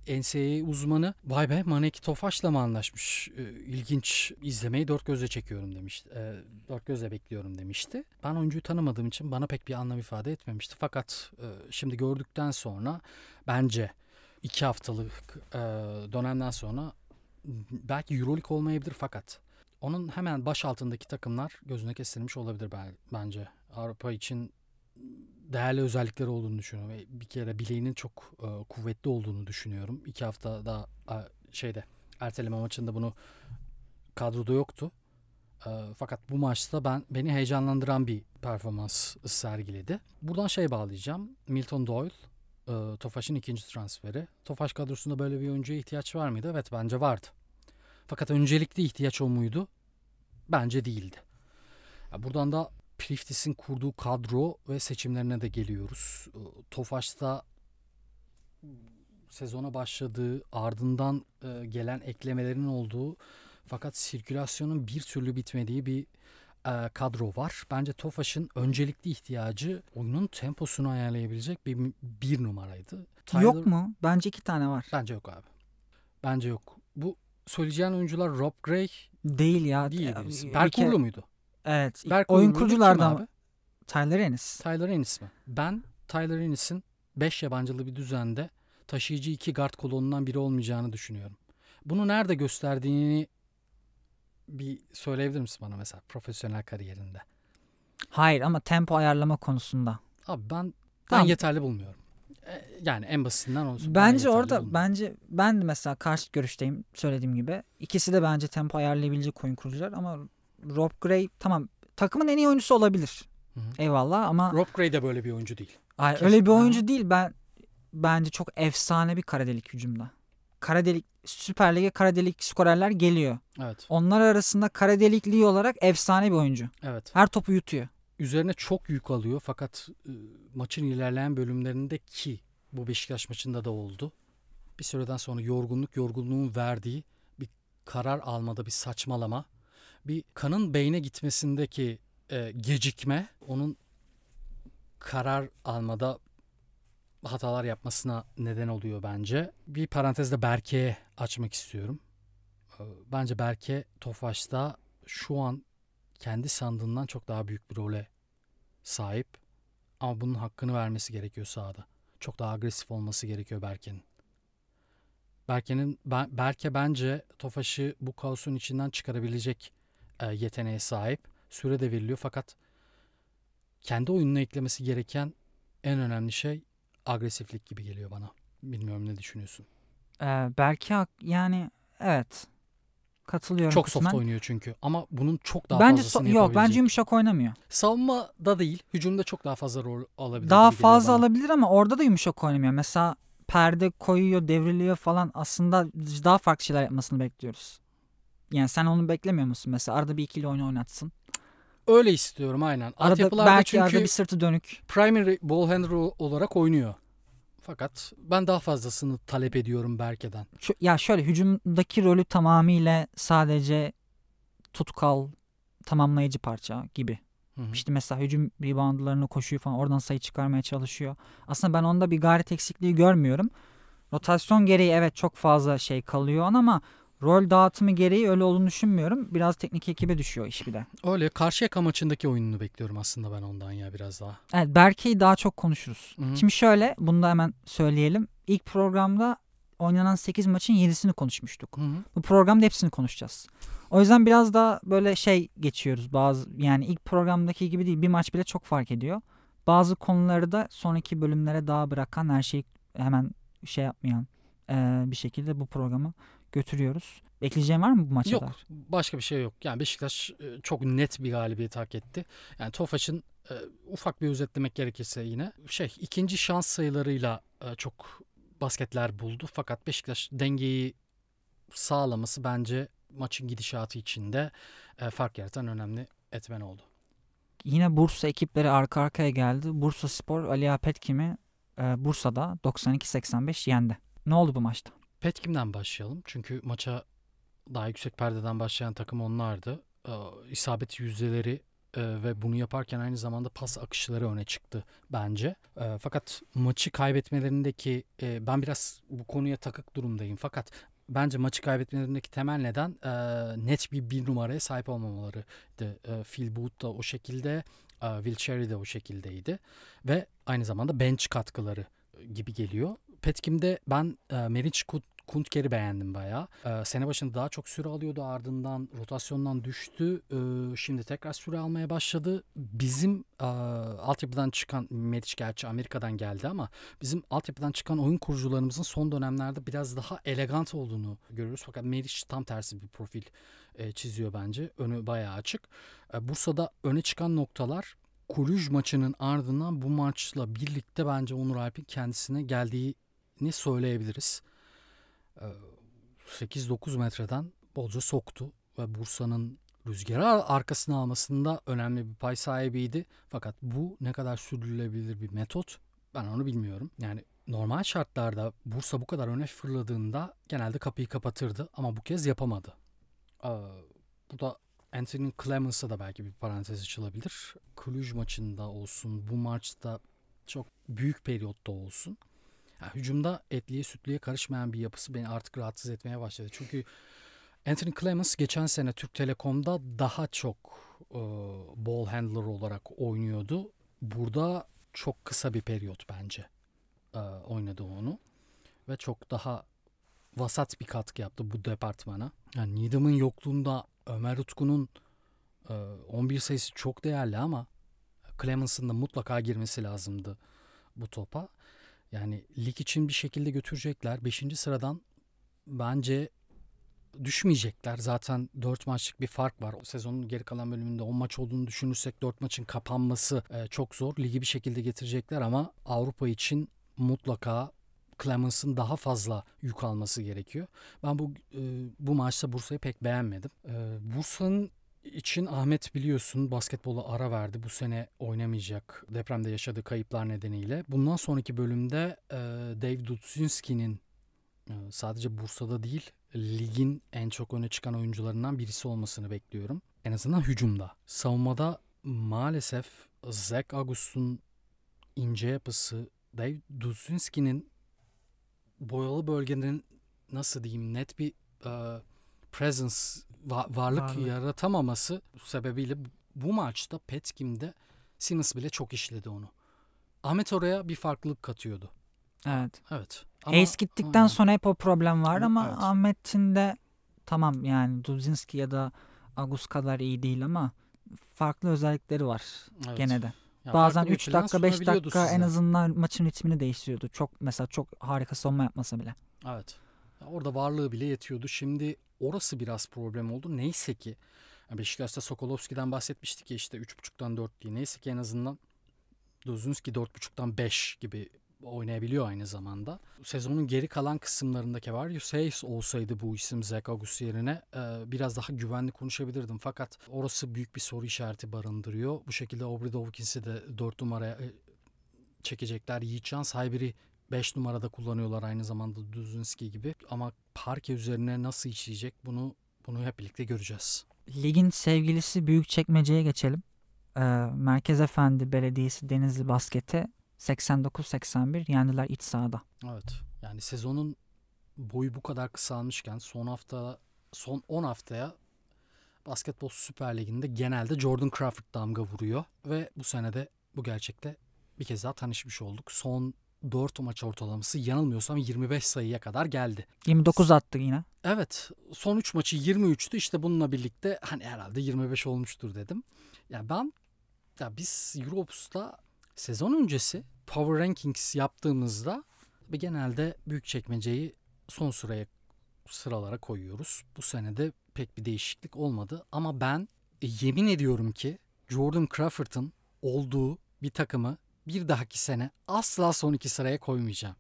NCAA uzmanı vay be Manek Tofaş'la mı anlaşmış? Ee, ilginç izlemeyi dört gözle çekiyorum demişti. Ee, dört gözle bekliyorum demişti. Ben oyuncuyu tanımadığım için bana pek bir anlam ifade etmemişti. Fakat e, şimdi gördükten sonra bence iki haftalık e, dönemden sonra belki Euroleague olmayabilir fakat onun hemen baş altındaki takımlar gözüne kestirmiş olabilir bence. Avrupa için değerli özellikleri olduğunu düşünüyorum. Bir kere bileğinin çok e, kuvvetli olduğunu düşünüyorum. İki hafta daha e, şeyde erteleme maçında bunu kadroda yoktu. E, fakat bu maçta ben beni heyecanlandıran bir performans sergiledi. Buradan şey bağlayacağım. Milton Doyle, e, Tofaş'ın ikinci transferi. Tofaş kadrosunda böyle bir oyuncuya ihtiyaç var mıydı? Evet bence vardı. Fakat öncelikli ihtiyaç o muydu? Bence değildi. Buradan da Priftis'in kurduğu kadro ve seçimlerine de geliyoruz. E, Tofaş'ta sezona başladığı ardından e, gelen eklemelerin olduğu fakat sirkülasyonun bir türlü bitmediği bir e, kadro var. Bence Tofaş'ın öncelikli ihtiyacı oyunun temposunu ayarlayabilecek bir bir numaraydı. Yok Tyler- mu? Bence iki tane var. Bence yok abi. Bence yok. Bu söyleyeceğin oyuncular Rob Gray Değil ya. değil Ya, birisi. bir Berk kere- Uğurlu muydu? Evet. Berk oyun kuruculardan? Tyler Ennis. Tyler Ennis mi? Ben Tyler Ennis'in 5 yabancılı bir düzende taşıyıcı iki guard kolonundan biri olmayacağını düşünüyorum. Bunu nerede gösterdiğini bir söyleyebilir misin bana mesela profesyonel kariyerinde? Hayır ama tempo ayarlama konusunda. Abi ben ben Tamam. yeterli bulmuyorum. E, Yani en basitinden olsun. ben Bence yeterli orada bulmuyorum. bence ben de mesela karşı görüşteyim söylediğim gibi. İkisi de bence tempo ayarlayabilecek oyun kurucular ama Rob Gray tamam takımın en iyi oyuncusu olabilir. Hı hı. Eyvallah ama Rob Gray de böyle bir oyuncu değil. hayır, kesin- öyle bir Ha. oyuncu değil. Ben bence çok efsane bir kara delik hücumda. Kara delik Süper Lig'e kara delik skorerler geliyor. Evet. Onlar arasında kara delikliği olarak efsane bir oyuncu. Evet. Her topu yutuyor. üzerine çok yük alıyor fakat e, maçın ilerleyen bölümlerinde ki bu Beşiktaş maçında da oldu. Bir süreden sonra yorgunluk yorgunluğun verdiği bir karar almada bir saçmalama, bir kanın beyne gitmesindeki e, gecikme onun karar almada hatalar yapmasına neden oluyor bence. Bir parantezde Berke'ye açmak istiyorum. E, Bence Berke Tofaş'ta şu an kendi sandığından çok daha büyük bir role sahip. Ama bunun hakkını vermesi gerekiyor sahada. Çok daha agresif olması gerekiyor Berke'nin. Berke'nin Berke bence Tofaş'ı bu kaosun içinden çıkarabilecek e, yeteneğe sahip. Süre de veriliyor fakat kendi oyununa eklemesi gereken en önemli şey agresiflik gibi geliyor bana. Bilmiyorum ne düşünüyorsun. Ee, belki yani evet katılıyorum Çok kısmen. soft oynuyor çünkü ama bunun çok daha bence fazlasını so- yok bence yumuşak oynamıyor. Savunmada değil, hücumda çok daha fazla rol alabilir. Daha fazla bana. alabilir ama orada da yumuşak oynamıyor. Mesela perde koyuyor, devriliyor falan. Aslında daha farklı şeyler yapmasını bekliyoruz. Yani sen onu beklemiyor musun? Mesela arada bir ikili oyunu oynatsın. Öyle istiyorum aynen. Arada Altyapılarda belki çünkü arada bir sırtı dönük. primary ball handler olarak oynuyor. Fakat ben daha fazlasını talep ediyorum Berke'den. Şu, ya şöyle hücumdaki rolü tamamıyla sadece tutkal tamamlayıcı parça gibi. Hı hı. İşte mesela hücum reboundlarını koşuyor falan oradan sayı çıkarmaya çalışıyor. Aslında ben onda bir gayret eksikliği görmüyorum. Rotasyon gereği evet çok fazla şey kalıyor ama rol dağıtımı gereği öyle olduğunu düşünmüyorum. Biraz teknik ekibe düşüyor iş bir de. Öyle Karşıyaka maçındaki oyununu bekliyorum aslında ben ondan ya biraz daha. Evet Berke'yi daha çok konuşuruz. Hı hı. Şimdi şöyle bunu da hemen söyleyelim. İlk programda oynanan 8 maçın 7'sini konuşmuştuk. Hı hı. Bu programda hepsini konuşacağız. O yüzden biraz daha böyle şey geçiyoruz. Bazı yani ilk programdaki gibi değil. Bir maç bile çok fark ediyor. Bazı konuları da sonraki bölümlere daha bırakan her şeyi hemen şey yapmayan bir şekilde bu programı götürüyoruz. Ekleyeceğin var mı bu maça Yok başka bir şey yok. Yani Beşiktaş e, çok net bir galibiyet hak etti. Yani Tofaş'ın e, ufak bir özetlemek gerekirse yine şey ikinci şans sayılarıyla e, çok basketler buldu. Fakat Beşiktaş dengeyi sağlaması bence maçın gidişatı içinde e, fark yaratan önemli etmen oldu. Yine Bursa ekipleri arka arkaya geldi. Bursa Spor Ali Apetkin'i eee, Bursa'da 92-85 yendi. Ne oldu bu maçta? Petkim'den başlayalım. Çünkü maça daha yüksek perdeden başlayan takım onlardı. Ee, isabet yüzdeleri e, ve bunu yaparken aynı zamanda pas akışları öne çıktı bence. E, fakat maçı kaybetmelerindeki e, ben biraz bu konuya takık durumdayım. Fakat bence maçı kaybetmelerindeki temel neden e, net bir bir numaraya sahip olmamaları. E, Phil Booth da o şekilde, e, Will Cherry de o şekildeydi ve aynı zamanda bench katkıları gibi geliyor. Petkim'de ben e, Meriç Kuntker'i beğendim bayağı. Ee, sene başında daha çok süre alıyordu ardından rotasyondan düştü. Ee, şimdi tekrar süre almaya başladı. Bizim e, altyapıdan çıkan Medic gerçi Amerika'dan geldi ama bizim altyapıdan çıkan oyun kurucularımızın son dönemlerde biraz daha elegant olduğunu görüyoruz. Fakat Medic tam tersi bir profil e, çiziyor bence. Önü bayağı açık. E, Bursa'da öne çıkan noktalar Kulüj maçının ardından bu maçla birlikte bence Onur Alp'in kendisine geldiğini söyleyebiliriz. E, 8-9 metreden bolca soktu ve Bursa'nın rüzgarı arkasına almasında önemli bir pay sahibiydi. Fakat bu ne kadar sürdürülebilir bir metot ben onu bilmiyorum. Yani normal şartlarda Bursa bu kadar öne fırladığında genelde kapıyı kapatırdı ama bu kez yapamadı. Ee, bu da Anthony Clemens'a da belki bir parantez açılabilir. Cluj maçında olsun, bu maçta çok büyük periyotta olsun. Yani hücumda etliye sütlüye karışmayan bir yapısı beni artık rahatsız etmeye başladı. Çünkü Anthony Clemens geçen sene Türk Telekom'da daha çok e, ball handler olarak oynuyordu. Burada çok kısa bir periyot bence e, oynadı onu. Ve çok daha vasat bir katkı yaptı bu departmana. Yani Needham'ın yokluğunda Ömer Utku'nun e, 11 sayısı çok değerli ama Clemens'ın da mutlaka girmesi lazımdı bu topa. Yani lig için bir şekilde götürecekler. 5. sıradan bence düşmeyecekler. Zaten 4 maçlık bir fark var. O sezonun geri kalan bölümünde 10 maç olduğunu düşünürsek 4 maçın kapanması e, çok zor. Ligi bir şekilde getirecekler ama Avrupa için mutlaka Clemens'ın daha fazla yük alması gerekiyor. Ben bu e, bu maçta Bursa'yı pek beğenmedim. E, Bursa'nın için Ahmet biliyorsun basketbola ara verdi. Bu sene oynamayacak depremde yaşadığı kayıplar nedeniyle. Bundan sonraki bölümde e, Dave Dudzinski'nin e, sadece Bursa'da değil ligin en çok öne çıkan oyuncularından birisi olmasını bekliyorum. En azından hücumda. Savunmada maalesef Zach August'un ince yapısı Dave Dudzinski'nin boyalı bölgenin nasıl diyeyim net bir e, presence va- varlık, varlık yaratamaması sebebiyle bu maçta Petkim'de Simmons bile çok işledi onu. Ahmet oraya bir farklılık katıyordu. Evet. Evet. Ama, Ace gittikten ha. sonra hep o problem var ama evet. Ahmet'in de tamam yani Dudzinski ya da Agus kadar iyi değil ama farklı özellikleri var evet. gene de. Ya Bazen 3 dakika 5 dakika size. en azından maçın ritmini değiştiriyordu. Çok mesela çok harika savunma yapmasa bile. Evet. Orada varlığı bile yetiyordu. Şimdi orası biraz problem oldu. Neyse ki Beşiktaş'ta Sokolovski'den bahsetmiştik ya işte 3.5'tan 4 diye. Neyse ki en azından Dozunski 4.5'tan 5 gibi oynayabiliyor aynı zamanda. Sezonun geri kalan kısımlarında Kevarius Hayes olsaydı bu isim Zach August yerine e, biraz daha güvenli konuşabilirdim. Fakat orası büyük bir soru işareti barındırıyor. Bu şekilde Aubrey Dawkins'i de 4 numaraya e, çekecekler. Yiğitcan Saybir'i 5 numarada kullanıyorlar aynı zamanda Duzinski gibi. Ama parke üzerine nasıl işleyecek bunu bunu hep birlikte göreceğiz. Ligin sevgilisi Büyükçekmece'ye geçelim. Ee, Merkez Efendi Belediyesi Denizli Basket'e 89-81 yendiler iç sahada. Evet. Yani sezonun boyu bu kadar kısalmışken son hafta son 10 haftaya Basketbol Süper Ligi'nde genelde Jordan Crawford damga vuruyor ve bu senede bu gerçekle bir kez daha tanışmış olduk. Son 4 maç ortalaması yanılmıyorsam 25 sayıya kadar geldi. 29 attı yine. Evet. Son 3 maçı 23'tü. İşte bununla birlikte hani herhalde 25 olmuştur dedim. Ya yani ben ya biz Europus'ta sezon öncesi Power Rankings yaptığımızda ve genelde büyük çekmeceyi son sıraya sıralara koyuyoruz. Bu senede pek bir değişiklik olmadı ama ben e, yemin ediyorum ki Jordan Crawford'ın olduğu bir takımı bir dahaki sene asla son iki sıraya koymayacağım.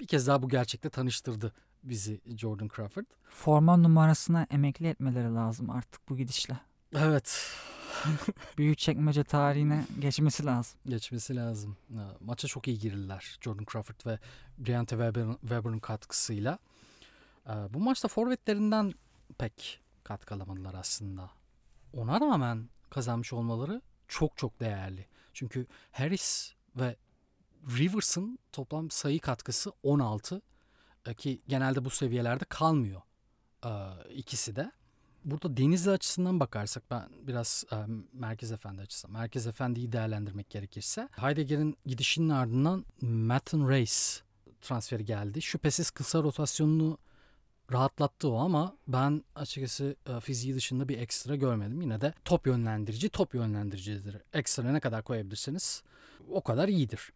Bir kez daha bu gerçekte tanıştırdı bizi Jordan Crawford. Forma numarasına emekli etmeleri lazım artık bu gidişle. Evet. [LAUGHS] Büyük çekmece tarihine geçmesi lazım. Geçmesi lazım. Maça çok iyi girirler Jordan Crawford ve Deontay Weber'ın Weber katkısıyla. Bu maçta forvetlerinden pek katkı alamadılar aslında. Ona rağmen kazanmış olmaları çok çok değerli. Çünkü Harris ve Rivers'ın toplam sayı katkısı 16 ki genelde bu seviyelerde kalmıyor ikisi de burada Denizli açısından bakarsak ben biraz e, Merkez Efendi açısından Merkez Efendi'yi değerlendirmek gerekirse Heidegger'in gidişinin ardından Matten Race transferi geldi. Şüphesiz kısa rotasyonunu rahatlattı o ama ben açıkçası e, fiziği dışında bir ekstra görmedim. Yine de top yönlendirici top yönlendiricidir. Ekstra ne kadar koyabilirsiniz o kadar iyidir.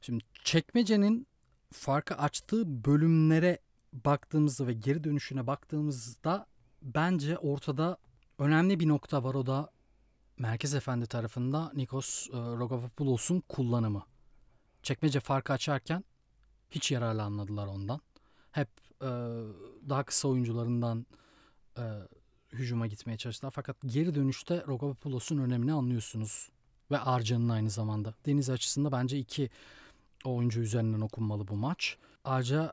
Şimdi çekmecenin farkı açtığı bölümlere baktığımızda ve geri dönüşüne baktığımızda bence ortada önemli bir nokta var o da Merkez Efendi tarafında Nikos e, Rogopoulos'un kullanımı. Çekmece farkı açarken hiç yararlanmadılar ondan. Hep e, daha kısa oyuncularından e, hücuma gitmeye çalıştılar. Fakat geri dönüşte Rogopoulos'un önemini anlıyorsunuz. Ve Arcan'ın aynı zamanda. Deniz açısında bence iki oyuncu üzerinden okunmalı bu maç. Arca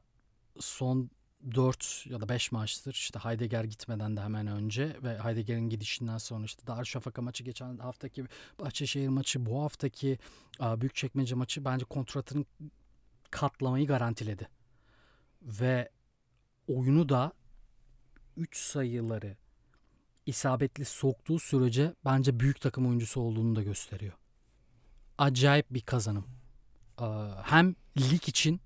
son 4 ya da 5 maçtır işte Heidegger gitmeden de hemen önce ve Heidegger'in gidişinden sonra işte Darüşşafaka maçı geçen haftaki Bahçeşehir maçı bu haftaki Büyükçekmece maçı bence kontratının katlamayı garantiledi. Ve oyunu da 3 sayıları isabetli soktuğu sürece bence büyük takım oyuncusu olduğunu da gösteriyor. Acayip bir kazanım. Hem lig için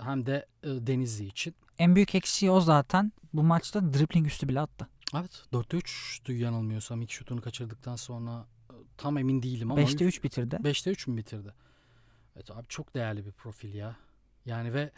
hem de Denizli için. En büyük eksiği o zaten. Bu maçta dribbling üstü bile attı. Evet 4'te 3'tü yanılmıyorsam ilk şutunu kaçırdıktan sonra tam emin değilim ama. 5'te 3 bitirdi. 5'te 3 mü bitirdi? Evet abi çok değerli bir profil ya. Yani ve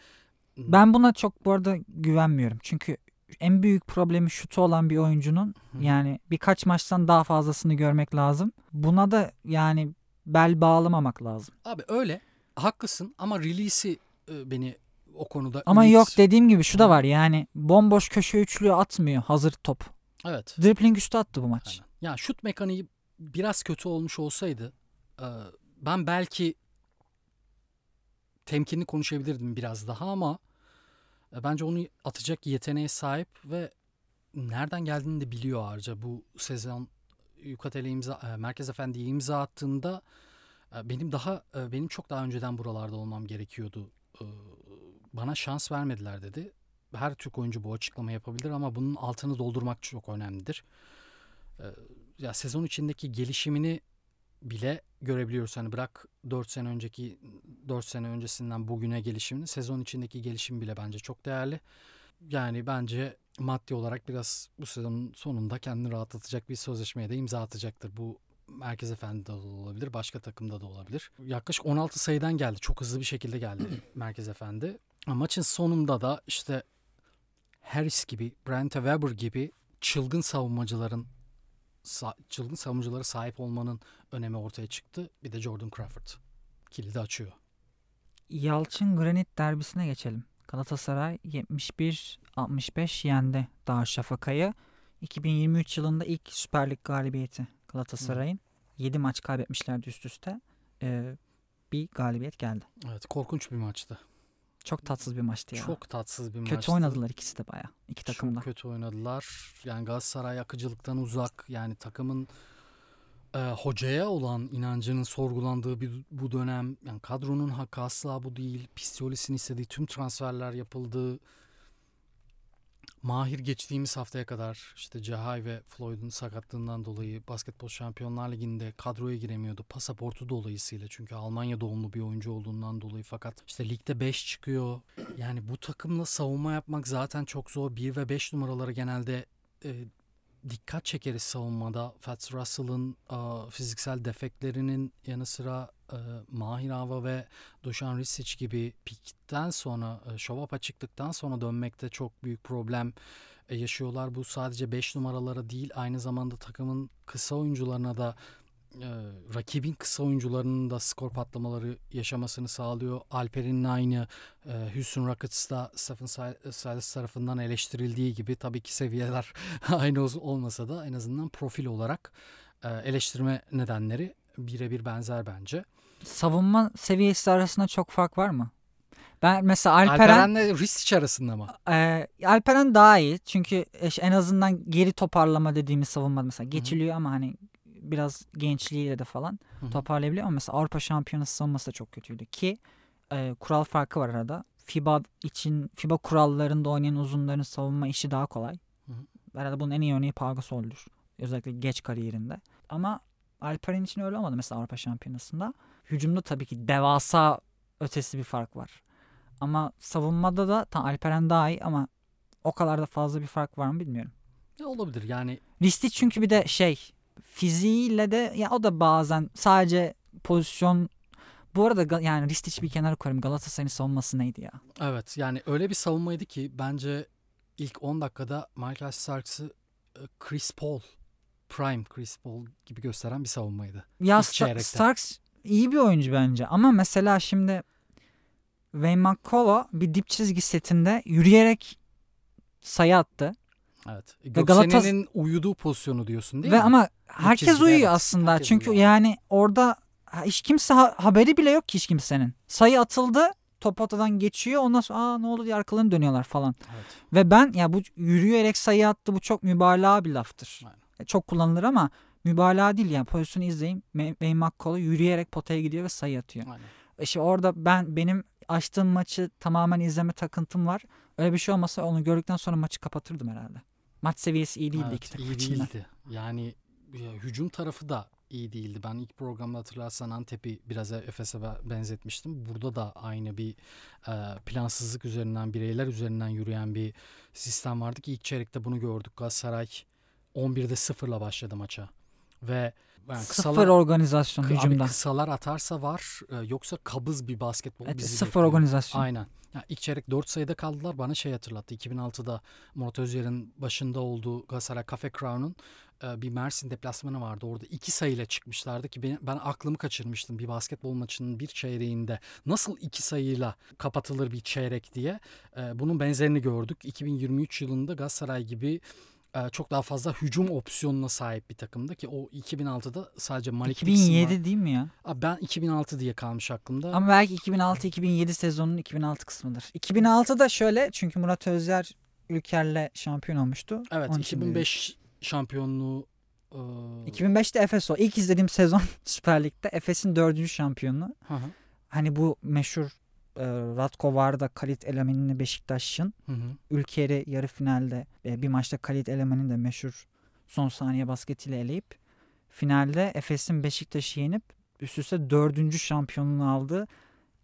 ben buna çok bu arada güvenmiyorum. Çünkü en büyük problemi şutu olan bir oyuncunun yani birkaç maçtan daha fazlasını görmek lazım. Buna da yani bel bağlamamak lazım. Abi öyle haklısın ama release'i e, beni o konuda Ama ümit... yok dediğim gibi şu da var yani bomboş köşe üçlüğü atmıyor hazır top. Evet. Dribbling üstü attı bu maç. Aynen. Ya şut mekaniği biraz kötü olmuş olsaydı e, ben belki temkinli konuşabilirdim biraz daha ama bence onu atacak yeteneğe sahip ve nereden geldiğini de biliyor harca. Bu sezon Yucatel'e imza, e, Merkez Efendi'ye imza attığında benim daha benim çok daha önceden buralarda olmam gerekiyordu bana şans vermediler dedi. Her Türk oyuncu bu açıklama yapabilir ama bunun altını doldurmak çok önemlidir. Ya sezon içindeki gelişimini bile görebiliyoruz. Hani bırak 4 sene önceki 4 sene öncesinden bugüne gelişimini sezon içindeki gelişim bile bence çok değerli. Yani bence maddi olarak biraz bu sezonun sonunda kendini rahatlatacak bir sözleşmeye de imza atacaktır. Bu Merkez Efendi'de de olabilir, başka takımda da olabilir. Yaklaşık 16 sayıdan geldi. Çok hızlı bir şekilde geldi [CLEARS THROAT] Merkez Efendi. Maçın sonunda da işte Harris gibi, Brent Weber gibi çılgın savunmacıların çılgın savunmacılara sahip olmanın önemi ortaya çıktı. Bir de Jordan Crawford kilidi açıyor. Yalçın Granit derbisine geçelim. Galatasaray 71-65 yendi Darüşşafaka'yı. 2023 yılında ilk Süper Lig galibiyeti Galatasaray'ın. 7 maç kaybetmişlerdi üst üste. Ee, bir galibiyet geldi. Evet korkunç bir maçtı. Çok tatsız bir maçtı ya. Çok tatsız bir maçtı. Kötü oynadılar ikisi de baya. iki takım da. Çok kötü oynadılar. Yani Galatasaray akıcılıktan uzak. Yani takımın e, hocaya olan inancının sorgulandığı bir bu dönem. Yani kadronun hakkı asla bu değil. Pistolis'in istediği tüm transferler yapıldı. Mahir geçtiğimiz haftaya kadar işte Cahay ve Floyd'un sakatlığından dolayı Basketbol Şampiyonlar Ligi'nde kadroya giremiyordu. Pasaportu dolayısıyla çünkü Almanya doğumlu bir oyuncu olduğundan dolayı fakat işte ligde 5 çıkıyor. Yani bu takımla savunma yapmak zaten çok zor. 1 ve 5 numaraları genelde e, dikkat çekeriz savunmada. Fats Russell'ın e, fiziksel defeklerinin yanı sıra e, Mahir Ava ve Dušan Risic gibi pikten sonra e, show çıktıktan sonra dönmekte çok büyük problem e, yaşıyorlar. Bu sadece 5 numaralara değil aynı zamanda takımın kısa oyuncularına da e, rakibin kısa oyuncularının da skor patlamaları yaşamasını sağlıyor. Alper'in aynı e, Houston Rockets'ta Stephen Silas tarafından eleştirildiği gibi tabii ki seviyeler [LAUGHS] aynı olmasa da en azından profil olarak eleştirme nedenleri birebir benzer bence. Savunma seviyesi arasında çok fark var mı? Ben mesela Alperen... Alperen'le Risic arasında mı? E, Alperen daha iyi. Çünkü en azından geri toparlama dediğimiz savunma mesela geçiliyor Hı-hı. ama hani biraz gençliğiyle de falan Hı-hı. toparlayabiliyor ama mesela Avrupa Şampiyonası savunması da çok kötüydü ki e, kural farkı var arada. FIBA için FIBA kurallarında oynayan uzunların savunma işi daha kolay. Hı hı. Herhalde bunun en iyi örneği Pau Gasol'dur. Özellikle geç kariyerinde. Ama Alperen için öyle olmadı mesela Avrupa Şampiyonası'nda. Hücumda tabii ki devasa ötesi bir fark var. Ama savunmada da tam Alperen daha iyi ama o kadar da fazla bir fark var mı bilmiyorum. Ya olabilir yani Ristic çünkü bir de şey fiziğiyle de ya o da bazen sadece pozisyon bu arada yani Ristic bir kenara koyayım Galatasaray'ın savunması neydi ya? evet yani öyle bir savunmaydı ki bence ilk 10 dakikada Michael Starks'ı e, Chris Paul prime Chris Paul gibi gösteren bir savunmaydı. Ya Sta-. Starks iyi bir oyuncu bence ama mesela şimdi Wayne McCullough bir dip çizgi setinde yürüyerek sayı attı. Evet. Göksen'in uyuduğu pozisyonu diyorsun değil Ve mi? ama herkes çizgide, uyuyor evet. aslında. Herkes Çünkü uyuyor. yani orada hiç kimse ha- haberi bile yok ki hiç kimsenin. Sayı atıldı. Top ortadan geçiyor. Ondan sonra aa ne oldu diye arkalarını dönüyorlar falan. Evet. Ve ben ya bu yürüyerek sayı attı bu çok mübalağa bir laftır. Aynen. E, Çok kullanılır ama mübalağa değil yani pozisyonu izleyin. Wayne McCullough yürüyerek potaya gidiyor ve sayı atıyor. Aynen. İşte orada ben benim açtığım maçı tamamen izleme takıntım var. Öyle bir şey olmasa onu gördükten sonra maçı kapatırdım herhalde. Maç seviyesi iyi değildi iki Evet, takım iyi içinde. değildi. Yani ya, hücum tarafı da iyi değildi. Ben ilk programda hatırlarsan Antep'i biraz Efes'e be- benzetmiştim. Burada da aynı bir e, plansızlık üzerinden, bireyler üzerinden yürüyen bir sistem vardı ki ilk çeyrekte bunu gördük. Galatasaray 11'de 0'la başladı maça. Ve yani Sıfır organizasyon Abi hücumda. kısalar atarsa var e, yoksa kabız bir basketbol Evet, bizi sıfır bekliyor. organizasyon. Aynen. Ya ilk çeyrek 4 sayıda kaldılar. Bana şey hatırlattı. 2006'da Murat Özyer'in başında olduğu Galatasaray Cafe Crown'un e, bir Mersin deplasmanı vardı. Orada iki sayıyla çıkmışlardı ki ben, ben aklımı kaçırmıştım bir basketbol maçının bir çeyreğinde. Nasıl iki sayıyla kapatılır bir çeyrek diye. E, bunun benzerini gördük. 2023 yılında Galatasaray gibi e, çok daha fazla hücum opsiyonuna sahip bir takımdı ki o 2006'da sadece Malik Dixon var. 2007 değil mi ya? Ben 2006 diye kalmış aklımda. Ama belki 2006-2007 sezonunun 2006 kısmıdır. 2006'da şöyle çünkü Murat Özyer Ülker'le şampiyon olmuştu. Evet Onun için 2005 şampiyonluğu e, diyorum. 2005'te Efes o. İlk izlediğim sezon [LAUGHS] Süper Lig'de Efes'in dördüncü şampiyonluğu. hı hı, Hani bu meşhur e, Ratko Varda Kalit Elemen'in Beşiktaş'ın hı hı. Ülker'i yarı finalde e, bir maçta Kalit Elemen'in de meşhur son saniye basketiyle eleyip finalde Efes'in Beşiktaş'ı yenip üst üste dördüncü şampiyonluğunu aldığı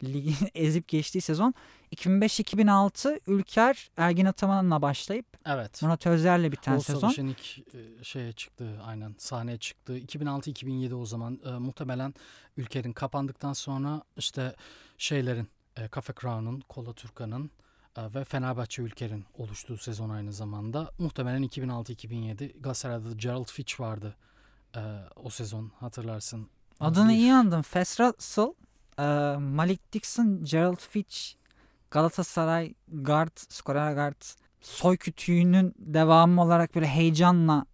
ligin [LAUGHS] ezip geçtiği sezon 2005-2006 Ülker Ergin Ataman'la başlayıp Evet. Murat Özer'le biten O sezon. Savaş'ın ilk e, şeye çıktı aynen sahneye çıktı. 2006-2007 o zaman e, muhtemelen ülkenin kapandıktan sonra işte şeylerin e, Cafe Crown'un, Kola Turkan'ın e, ve Fenerbahçe Ülker'in oluştuğu sezon aynı zamanda. Muhtemelen 2006-2007 Galatasaray'da Gerald Fitch vardı e, o sezon hatırlarsın. Adını iyi andım. Fes Russell, e, Malik Dixon, Gerald Fitch, Galatasaray guard, skorer guard, soy kütüğünün devamı olarak böyle heyecanla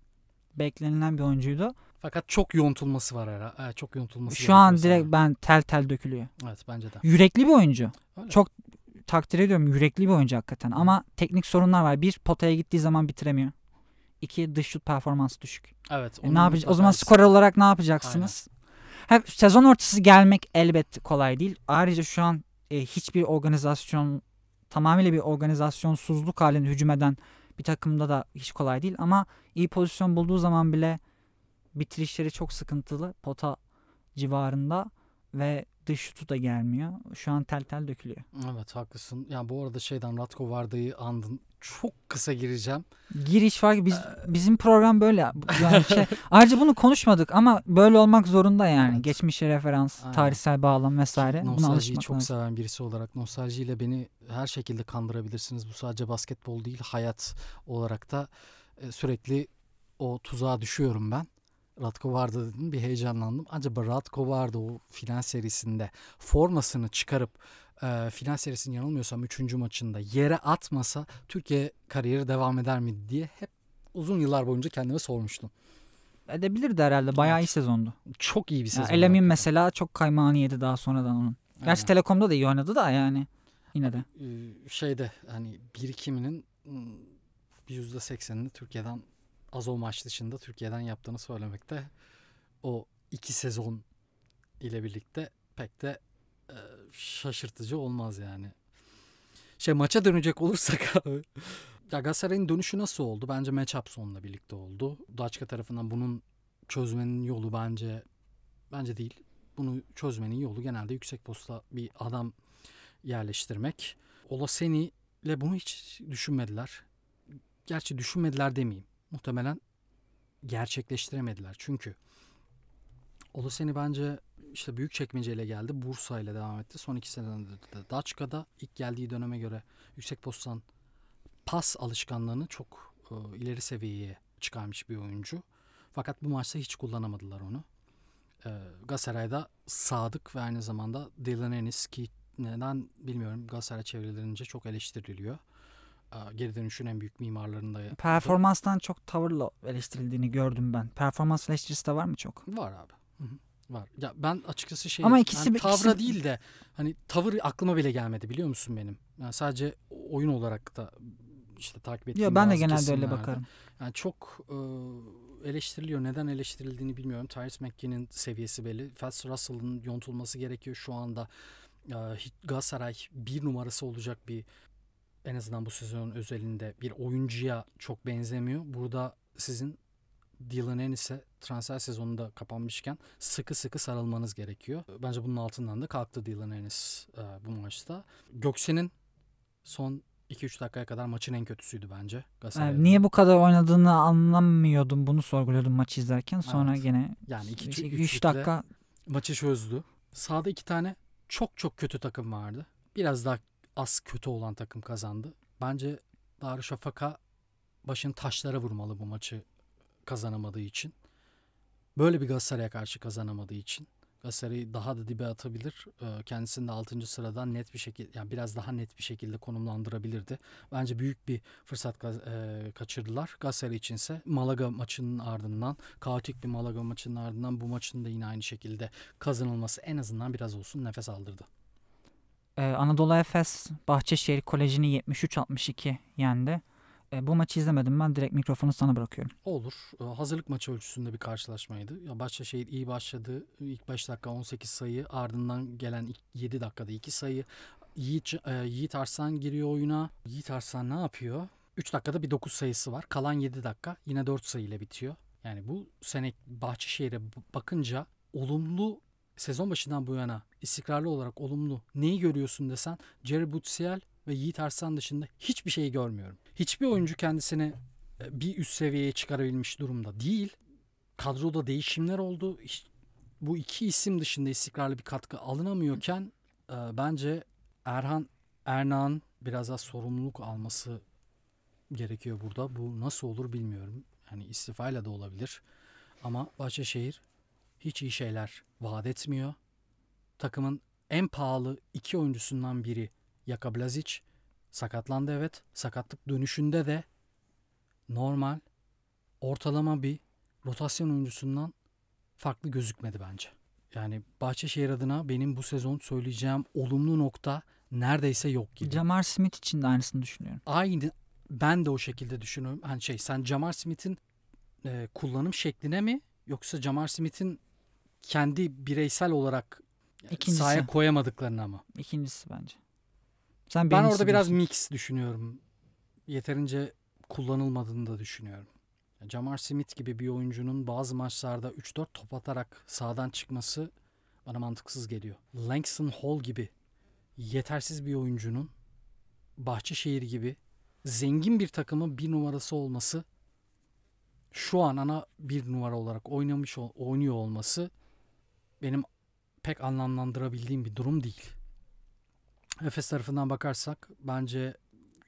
beklenilen bir oyuncuydu. Fakat çok yontulması var ara. e, çok yontulması Şu an direkt ben tel tel dökülüyor. sana. Evet bence de. Yürekli bir oyuncu. Öyle. Çok takdir ediyorum. Yürekli bir oyuncu hakikaten. Ama teknik sorunlar var. Bir potaya gittiği zaman bitiremiyor. İki dış şut performansı düşük. Evet. E ne yapacağız? O zaman skorer olarak ne yapacaksınız? Ha, sezon ortası gelmek elbette kolay değil. Ayrıca şu an e, hiçbir organizasyon tamamıyla bir organizasyonsuzluk halinde hücum eden bir takımda da hiç kolay değil. Ama iyi pozisyon bulduğu zaman bile bitirişleri çok sıkıntılı. Pota civarında ve dış şutu da gelmiyor. Şu an tel tel dökülüyor. Evet haklısın. Ya bu arada şeyden Ratko Varda'yı andın. Çok kısa gireceğim. Giriş var. Biz bizim program böyle. Yani şey, ayrıca bunu konuşmadık ama böyle olmak zorunda yani. Evet. Geçmişe referans, Aynen. tarihsel bağlam vesaire. Nostaljiyi çok lazım. seven birisi olarak nostaljiyle beni her şekilde kandırabilirsiniz. Bu sadece basketbol değil hayat olarak da e, sürekli o tuzağa düşüyorum ben. Ratko Varda dedim bir heyecanlandım. Acaba Ratko Varda o final serisinde formasını çıkarıp e, final serisinin yanılmıyorsam 3. maçında yere atmasa Türkiye kariyeri devam eder mi diye hep uzun yıllar boyunca kendime sormuştum. Edebilirdi herhalde. Bayağı iyi sezondu. Çok iyi bir Yani sezon. Elemin hakikaten. mesela çok kaymağını yedi daha sonradan onun. Gerçi Aynen. Telekom'da da iyi oynadı da yani. Yine de. Ee, şeyde hani birikiminin hmm, yüzde seksenini Türkiye'den az o maç dışında Türkiye'den yaptığını söylemekte o iki sezon ile birlikte pek de e, şaşırtıcı olmaz yani. Şey maça dönecek olursak [LAUGHS] abi. Ya Galatasaray'ın dönüşü nasıl oldu? Bence matchup sonla birlikte oldu. Daçka tarafından bunun çözmenin yolu bence bence değil. Bunu çözmenin yolu genelde yüksek posta bir adam yerleştirmek. Olaseni ile bunu hiç düşünmediler. gerçi düşünmediler demeyeyim. Muhtemelen gerçekleştiremediler. Çünkü Oluseni bence işte büyük çekmeceyle geldi. Bursa ile devam etti. Son iki senede de Daçka'da ilk geldiği döneme göre yüksek postan pas alışkanlığını çok e, ileri seviyeye çıkarmış bir oyuncu. Fakat bu maçta hiç kullanamadılar onu. E, Galatasaray'da sadık ve aynı zamanda Dylan Ennis ki neden bilmiyorum Galatasaray çevrelerince çok eleştiriliyor. Geri dönüşün en büyük mimarlarında. Performanstan çok tavırla eleştirildiğini gördüm ben. Performans eleştirisi de var mı çok? Var abi. Hı hı. Var. Ya ben açıkçası şey Ama ikisi- yani tavra ikisi- değil de hani tavır aklıma bile gelmedi biliyor musun benim? Yani sadece oyun olarak da işte takip ettiğim Yo, ben de genelde öyle bakarım. Yani çok e, eleştiriliyor. Neden eleştirildiğini bilmiyorum. Tyrese McKee'nin seviyesi belli. Fats Russell'ın yontulması gerekiyor şu anda. E, Galatasaray bir numarası olacak bir en azından bu sezon özelinde bir oyuncuya çok benzemiyor. Burada sizin Dylan Ennis'e transfer sezonunda kapanmışken sıkı sıkı sarılmanız gerekiyor. Bence bunun altından da kalktı Dylan Ennis e, bu maçta. Göksen'in son 2-3 dakikaya kadar maçın en kötüsüydü bence. Yani niye bu kadar oynadığını anlamıyordum. Bunu sorguluyordum maçı izlerken. Sonra Evet. gene Yani 2 3 dakika maçı çözdü. Sağda iki tane çok çok kötü takım vardı. Biraz daha az kötü olan takım kazandı. Bence Darüşşafaka başını taşlara vurmalı bu maçı kazanamadığı için. Böyle bir Galatasaray'a karşı kazanamadığı için. Galatasaray'ı daha da dibe atabilir. Ee, Kendisini de 6. sıradan net bir şekilde yani biraz daha net bir şekilde konumlandırabilirdi. Bence büyük bir fırsat e, kaçırdılar. Galatasaray içinse Malaga maçının ardından kaotik bir Malaga maçının ardından bu maçın da yine aynı şekilde kazanılması en azından biraz olsun nefes aldırdı. Ee, Anadolu Efes Bahçeşehir Koleji'ni 73-62 yendi. Ee, bu maçı izlemedim ben. Direkt mikrofonu sana bırakıyorum. Olur. Ee, Hazırlık maçı ölçüsünde bir karşılaşmaydı. Ya Başakşehir iyi başladı. İlk 5 dakika 18 sayı. Ardından gelen ilk 7 dakikada 2 sayı. Yiğit, e, Yiğit Arslan giriyor oyuna. Yiğit Arslan ne yapıyor? 3 dakikada bir 9 sayısı var. Kalan 7 dakika yine 4 sayıyla bitiyor. Yani bu sene Bahçeşehir'e bakınca olumlu sezon başından bu yana istikrarlı olarak olumlu neyi görüyorsun desen Jerry Butsiel ve Yiğit Arslan dışında hiçbir şey görmüyorum. Hiçbir oyuncu kendisini e, bir üst seviyeye çıkarabilmiş durumda değil. Kadroda değişimler oldu. Bu iki isim dışında istikrarlı bir katkı alınamıyorken e, bence Erhan Ernan biraz daha sorumluluk alması gerekiyor burada. Bu nasıl olur bilmiyorum. Yani istifayla da olabilir. Ama Bahçeşehir hiç iyi şeyler vaat etmiyor. Takımın en pahalı iki oyuncusundan biri Jaka Blazic sakatlandı evet. Sakatlık dönüşünde de normal ortalama bir rotasyon oyuncusundan farklı gözükmedi bence. Yani Bahçeşehir adına benim bu sezon söyleyeceğim olumlu nokta neredeyse yok gibi. Jamar Smith için de aynısını düşünüyorum. Aynı ben de o şekilde düşünüyorum. Hani şey sen Jamar Smith'in e, kullanım şekline mi yoksa Jamar Smith'in kendi bireysel olarak İkincisi. sahaya koyamadıklarına mı? İkincisi bence. Sen Ben orada biraz diyorsun. mix düşünüyorum. Yeterince kullanılmadığını da düşünüyorum. Jamar Smith gibi bir oyuncunun bazı maçlarda 3-4 top atarak sağdan çıkması bana mantıksız geliyor. Langston Hall gibi yetersiz bir oyuncunun Bahçeşehir gibi zengin bir takımın bir numarası olması şu an ana bir numara olarak oynamış oynuyor olması benim pek anlamlandırabildiğim bir durum değil. Efes tarafından bakarsak bence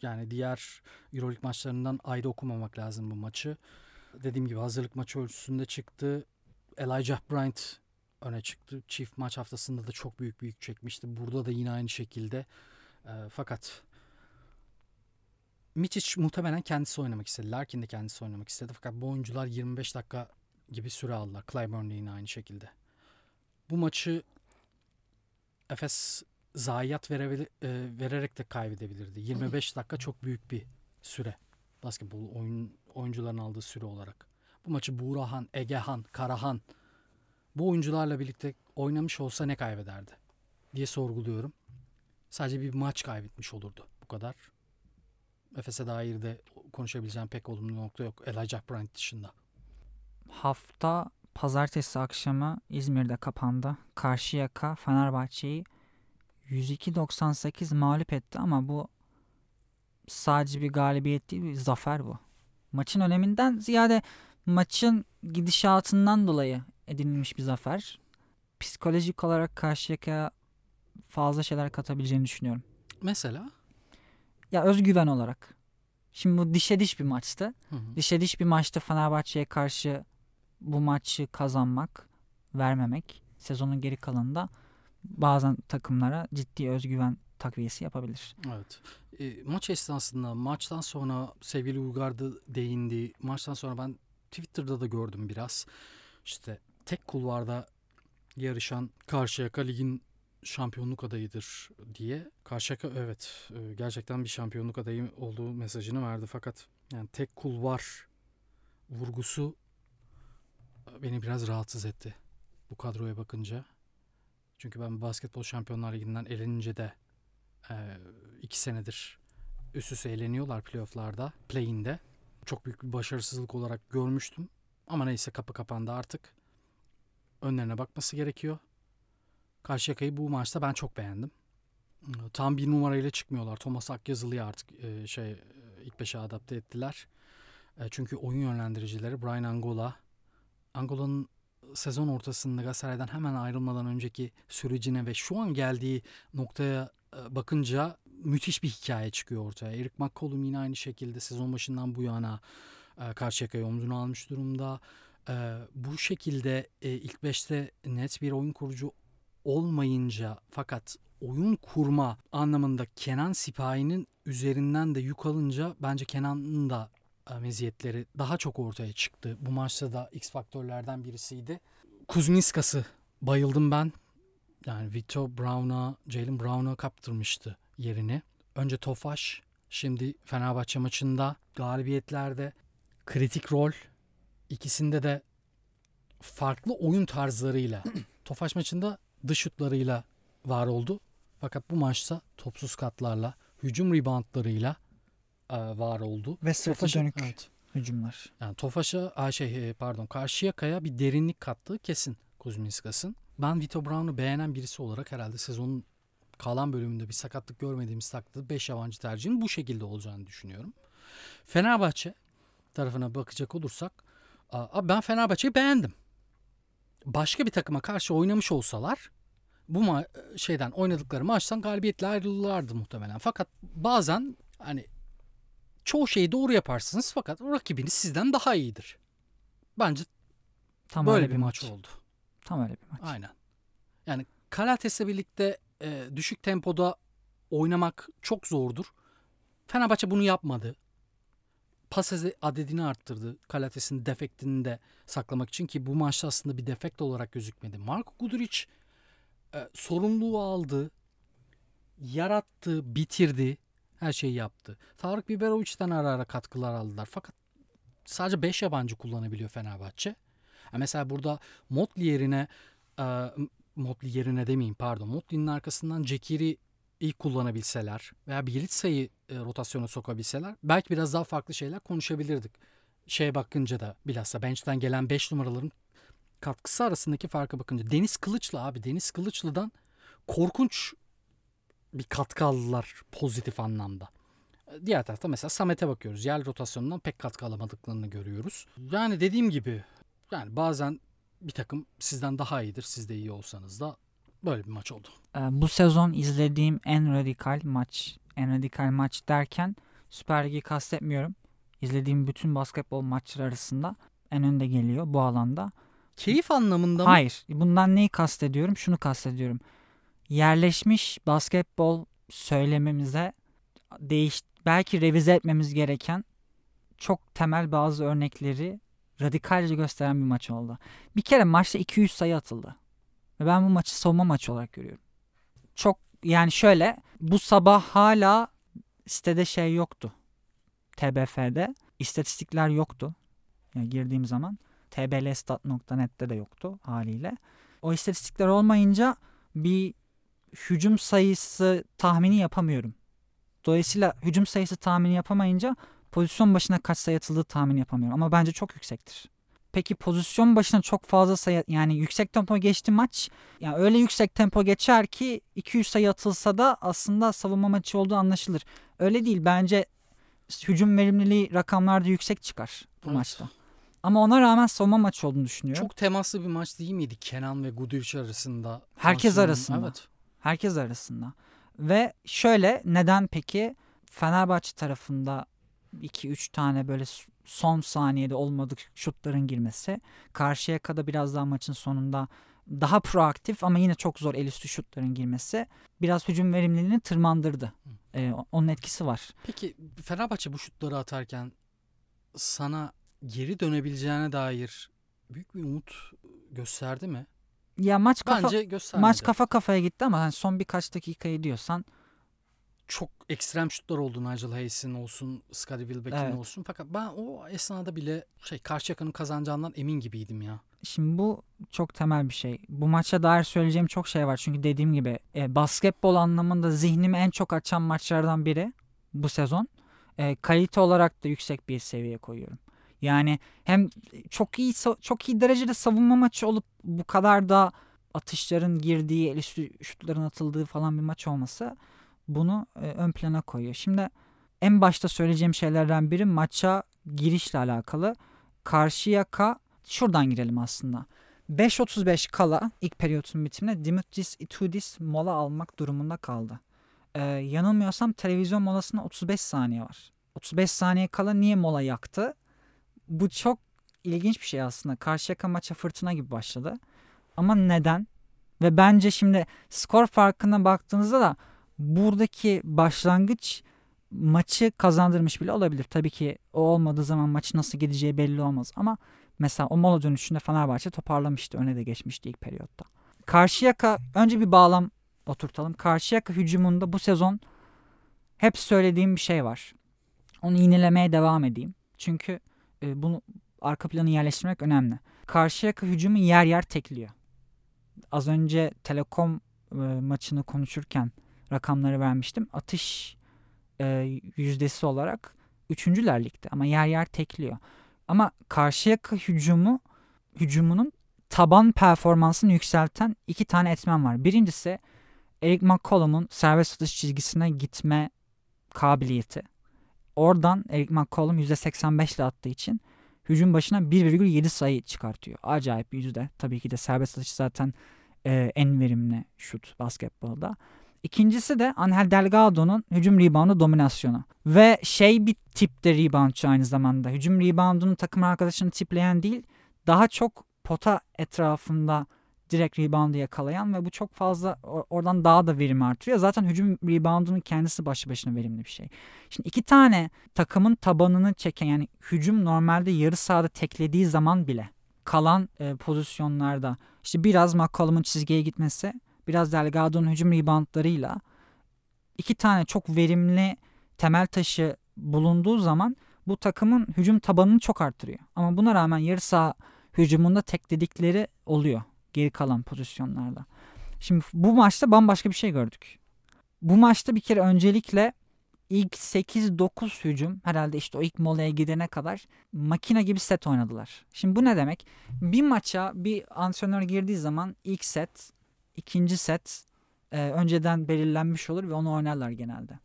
yani diğer Euroleague maçlarından ayrı okumamak lazım bu maçı. Dediğim gibi hazırlık maçı ölçüsünde çıktı. Elijah Bryant öne çıktı. Çift maç haftasında da çok büyük büyük çekmişti. Burada da yine aynı şekilde. Ee, fakat Mitic muhtemelen kendisi oynamak istedi. Larkin de kendisi oynamak istedi. Fakat bu oyuncular 25 dakika gibi süre aldılar. Clyburn de yine aynı şekilde. Bu maçı Efes zayiat verebilir, e, vererek de kaybedebilirdi. 25 dakika çok büyük bir süre. Basketbol oyun, oyuncuların aldığı süre olarak. Bu maçı Buğrahan, Egehan, Karahan bu oyuncularla birlikte oynamış olsa ne kaybederdi diye sorguluyorum. Sadece bir maç kaybetmiş olurdu. Bu kadar. Efes'e dair de konuşabileceğim pek olumlu nokta yok. Elijah Bryant dışında. Hafta pazartesi akşamı İzmir'de kapandı. Karşıyaka Fenerbahçe'yi 102-98 mağlup etti ama bu sadece bir galibiyet değil bir zafer bu. Maçın öneminden ziyade maçın gidişatından dolayı edinilmiş bir zafer. Psikolojik olarak Karşıyaka'ya fazla şeyler katabileceğini düşünüyorum. Mesela? Ya özgüven olarak. Şimdi bu dişe diş bir maçtı. Hı hı. Dişe diş bir maçta Fenerbahçe'ye karşı bu maçı kazanmak, vermemek sezonun geri kalanında bazen takımlara ciddi özgüven takviyesi yapabilir. Evet. E, maç esnasında maçtan sonra sevgili Uygar da değindi. Maçtan sonra ben Twitter'da da gördüm biraz. İşte tek kulvarda yarışan Karşıyaka ligin şampiyonluk adayıdır diye. Karşıyaka evet e, gerçekten bir şampiyonluk adayı olduğu mesajını verdi. Fakat yani tek kulvar vurgusu beni biraz rahatsız etti bu kadroya bakınca. Çünkü ben basketbol şampiyonlar liginden elenince de e, iki senedir üst üste eğleniyorlar playofflarda, play'inde. Çok büyük bir başarısızlık olarak görmüştüm. Ama neyse kapı kapandı artık. Önlerine bakması gerekiyor. Karşıyaka'yı bu maçta ben çok beğendim. Tam bir numarayla çıkmıyorlar. Thomas Akyazılı'yı artık e, şey e, ilk beşe adapte ettiler. E, çünkü oyun yönlendiricileri Brian Angola. Angola'nın sezon ortasında Galatasaray'dan hemen ayrılmadan önceki sürecine ve şu an geldiği noktaya e, bakınca müthiş bir hikaye çıkıyor ortaya. Eric McCollum yine aynı şekilde sezon başından bu yana e, Karşıyaka'yı omzuna almış durumda. E, bu şekilde ilk beşte net bir oyun kurucu olmayınca fakat oyun kurma anlamında Kenan Sipahi'nin üzerinden de yük alınca bence Kenan'ın da meziyetleri daha çok ortaya çıktı. Bu maçta da X faktörlerden birisiydi. Kuzminskas'ı bayıldım ben. Yani Victor Brown'a, Jalen Brown'a kaptırmıştı yerini. Önce Tofaş, şimdi Fenerbahçe maçında galibiyetlerde kritik rol. İkisinde de farklı oyun tarzlarıyla. [CLEARS THROAT] Tofaş maçında dış şutlarıyla var oldu. Fakat bu maçta topsuz katlarla, hücum reboundlarıyla e, var oldu. Ve sırtı Tofaş'a- dönük Evet. hücumlar. Yani Tofaş'a şey e, pardon Karşıyaka'ya bir derinlik kattığı kesin Kuzminskas'ın. Ben Vito Brown'u beğenen birisi olarak herhalde sezonun kalan bölümünde bir sakatlık görmediğimiz takdirde 5 yabancı tercihin bu şekilde olacağını düşünüyorum. Fenerbahçe tarafına bakacak olursak a- ben Fenerbahçe'yi beğendim. Başka bir takıma karşı oynamış olsalar bu ma- şeyden oynadıkları maçtan galibiyetle ayrılırlardı muhtemelen. Fakat bazen hani çoğu şeyi doğru yaparsınız fakat rakibiniz sizden daha iyidir. Bence Tam böyle öyle bir maç oldu. Tam öyle bir maç. Aynen. Yani Kalates'le birlikte e, düşük tempoda oynamak çok zordur. Fenerbahçe bunu yapmadı. Pas adedini arttırdı. Kalates'in defektini de saklamak için ki bu maçta aslında bir defekt olarak gözükmedi. Marko Guduric e, sorumluluğu aldı. Yarattı, bitirdi. Her şeyi yaptı. Tarık Biberovic'den ara ara katkılar aldılar. Fakat sadece 5 yabancı kullanabiliyor Fenerbahçe. Ha mesela burada Motley yerine e, Motley yerine demeyeyim pardon. Motley'nin arkasından Cekiri ilk kullanabilseler veya Bielitsa'yı e, rotasyona sokabilseler belki biraz daha farklı şeyler konuşabilirdik. Şeye bakınca da bilhassa bench'ten gelen 5 numaraların katkısı arasındaki farka bakınca Deniz Kılıçlı abi Deniz Kılıçlı'dan korkunç bir katkı aldılar pozitif anlamda. Diğer tarafta mesela Samet'e bakıyoruz. Yer rotasyonundan pek katkı alamadıklarını görüyoruz. Yani dediğim gibi yani bazen bir takım sizden daha iyidir. Siz de iyi olsanız da böyle bir maç oldu. Ee, bu sezon izlediğim en radikal maç. En radikal maç derken Süper Lig'i kastetmiyorum. İzlediğim bütün basketbol maçları arasında en önde geliyor bu alanda. Keyif anlamında mı? Hayır. Bundan neyi kastediyorum? Şunu kastediyorum. Yerleşmiş basketbol söylememize değiş belki revize etmemiz gereken çok temel bazı örnekleri radikalce gösteren bir maç oldu. Bir kere maçta 200 sayı atıldı. Ve ben bu maçı savunma maçı olarak görüyorum. Çok yani şöyle bu sabah hala sitede şey yoktu. TBF'de istatistikler yoktu. Yani girdiğim zaman tblstat.net'te de yoktu haliyle. O istatistikler olmayınca bir hücum sayısı tahmini yapamıyorum. Dolayısıyla hücum sayısı tahmini yapamayınca pozisyon başına kaç sayı atıldığı tahmin yapamıyorum. Ama bence çok yüksektir. Peki pozisyon başına çok fazla sayı yani yüksek tempo geçti maç. Yani öyle yüksek tempo geçer ki 200 sayı atılsa da aslında savunma maçı olduğu anlaşılır. Öyle değil bence hücum verimliliği rakamlarda yüksek çıkar bu Evet. maçta. Ama ona rağmen savunma maçı olduğunu düşünüyorum. Çok temaslı bir maç değil miydi Kenan ve Guduric arasında? Herkes arasında. Evet. Herkes arasında. Ve şöyle neden peki Fenerbahçe tarafında 2-3 tane böyle son saniyede olmadık şutların girmesi. Karşıyaka'da biraz daha maçın sonunda daha proaktif ama yine çok zor el üstü şutların girmesi biraz hücum verimliliğini tırmandırdı. Ee, onun etkisi var. Peki Fenerbahçe bu şutları atarken sana geri dönebileceğine dair büyük bir umut gösterdi mi? Ya maç kafa Bence göstermedi. maç kafa kafaya gitti ama hani son birkaç dakikayı diyorsan çok ekstrem şutlar oldu Nigel Hayes'in olsun, Scottie Wilbeck'in Evet. olsun. Fakat ben o esnada bile şey Karşıyaka'nın kazanacağından emin gibiydim ya. Şimdi bu çok temel bir şey. Bu maça dair söyleyeceğim çok şey var. Çünkü dediğim gibi e, basketbol anlamında zihnimi en çok açan maçlardan biri bu sezon. E, kalite olarak da yüksek bir seviyeye koyuyorum. Yani hem çok iyi çok iyi derecede savunma maçı olup bu kadar da atışların girdiği, el üstü şutların atıldığı falan bir maç olması bunu e, ön plana koyuyor. Şimdi en başta söyleyeceğim şeylerden biri maça girişle alakalı. Karşıyaka şuradan girelim aslında. 5.35 kala ilk periyotun bitimine Dimitris Itudis mola almak durumunda kaldı. Ee, yanılmıyorsam televizyon molasına 35 saniye var. 35 saniye kala niye mola yaktı? Bu çok ilginç bir şey aslında. Karşıyaka maça fırtına gibi başladı. Ama neden? Ve bence şimdi skor farkına baktığınızda da buradaki başlangıç maçı kazandırmış bile olabilir. Tabii ki o olmadığı zaman maçı nasıl gideceği belli olmaz ama mesela o mola dönüşünde Fenerbahçe toparlamıştı. Öne de geçmişti ilk periyotta. Karşıyaka önce bir bağlam oturtalım. Karşıyaka hücumunda bu sezon hep söylediğim bir şey var. Onu yinelemeye devam edeyim. Çünkü e, bunu arka planı yerleştirmek önemli. Karşıyaka hücumu yer yer tekliyor. Az önce Telekom e, maçını konuşurken rakamları vermiştim. Atış e, yüzdesi olarak üçüncüler ligde ama yer yer tekliyor. Ama Karşıyaka hücumu hücumunun taban performansını yükselten iki tane etmen var. Birincisi Eric McCollum'un serbest atış çizgisine gitme kabiliyeti. Oradan Eric McCollum %85 ile attığı için hücum başına 1,7 sayı çıkartıyor. Acayip bir yüzde. Tabii ki de serbest atış zaten e, en verimli şut basketbolda. İkincisi de Angel Delgado'nun hücum reboundu dominasyonu. Ve şey bir tipte reboundçı aynı zamanda. Hücum reboundunu takım arkadaşını tipleyen değil, daha çok pota etrafında direkt reboundu yakalayan ve bu çok fazla or- oradan daha da verim artırıyor. Zaten hücum reboundunun kendisi başlı başına verimli bir şey. Şimdi iki tane takımın tabanını çeken yani hücum normalde yarı sahada teklediği zaman bile kalan e, pozisyonlarda işte biraz McCollum'un çizgiye gitmesi biraz Delgado'nun hücum reboundlarıyla iki tane çok verimli temel taşı bulunduğu zaman bu takımın hücum tabanını çok arttırıyor. Ama buna rağmen yarı saha hücumunda tekledikleri oluyor geri kalan pozisyonlarda. Şimdi bu maçta bambaşka bir şey gördük. Bu maçta bir kere öncelikle ilk 8-9 hücum herhalde işte o ilk molaya gidene kadar makine gibi set oynadılar. Şimdi bu ne demek? Bir maça bir antrenör girdiği zaman ilk set, ikinci set e, önceden belirlenmiş olur ve onu oynarlar genelde.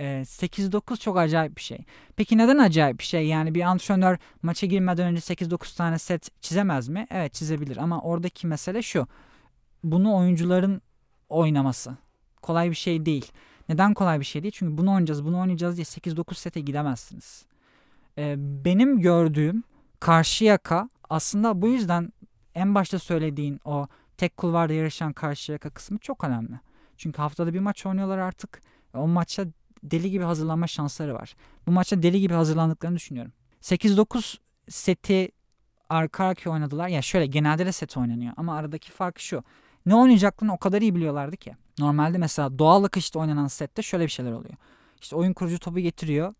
E, 8-9 çok acayip bir şey. Peki neden acayip bir şey? Yani bir antrenör maça girmeden önce 8-9 tane set çizemez mi? Evet çizebilir ama oradaki mesele şu. Bunu oyuncuların oynaması. Kolay bir şey değil. Neden kolay bir şey değil? Çünkü bunu oynayacağız, bunu oynayacağız diye 8-9 sete gidemezsiniz. Ee, benim gördüğüm Karşıyaka aslında bu yüzden en başta söylediğin o tek kulvarda yarışan Karşıyaka kısmı çok önemli. Çünkü haftada bir maç oynuyorlar artık. O maça deli gibi hazırlanma şansları var. Bu maça deli gibi hazırlandıklarını düşünüyorum. 8-9 seti arka arkaya oynadılar. Ya şöyle genelde de set oynanıyor ama aradaki fark şu. Ne oynayacaklarını o kadar iyi biliyorlardı ki. Normalde mesela doğal akışta oynanan sette şöyle bir şeyler oluyor. İşte oyun kurucu topu getiriyor.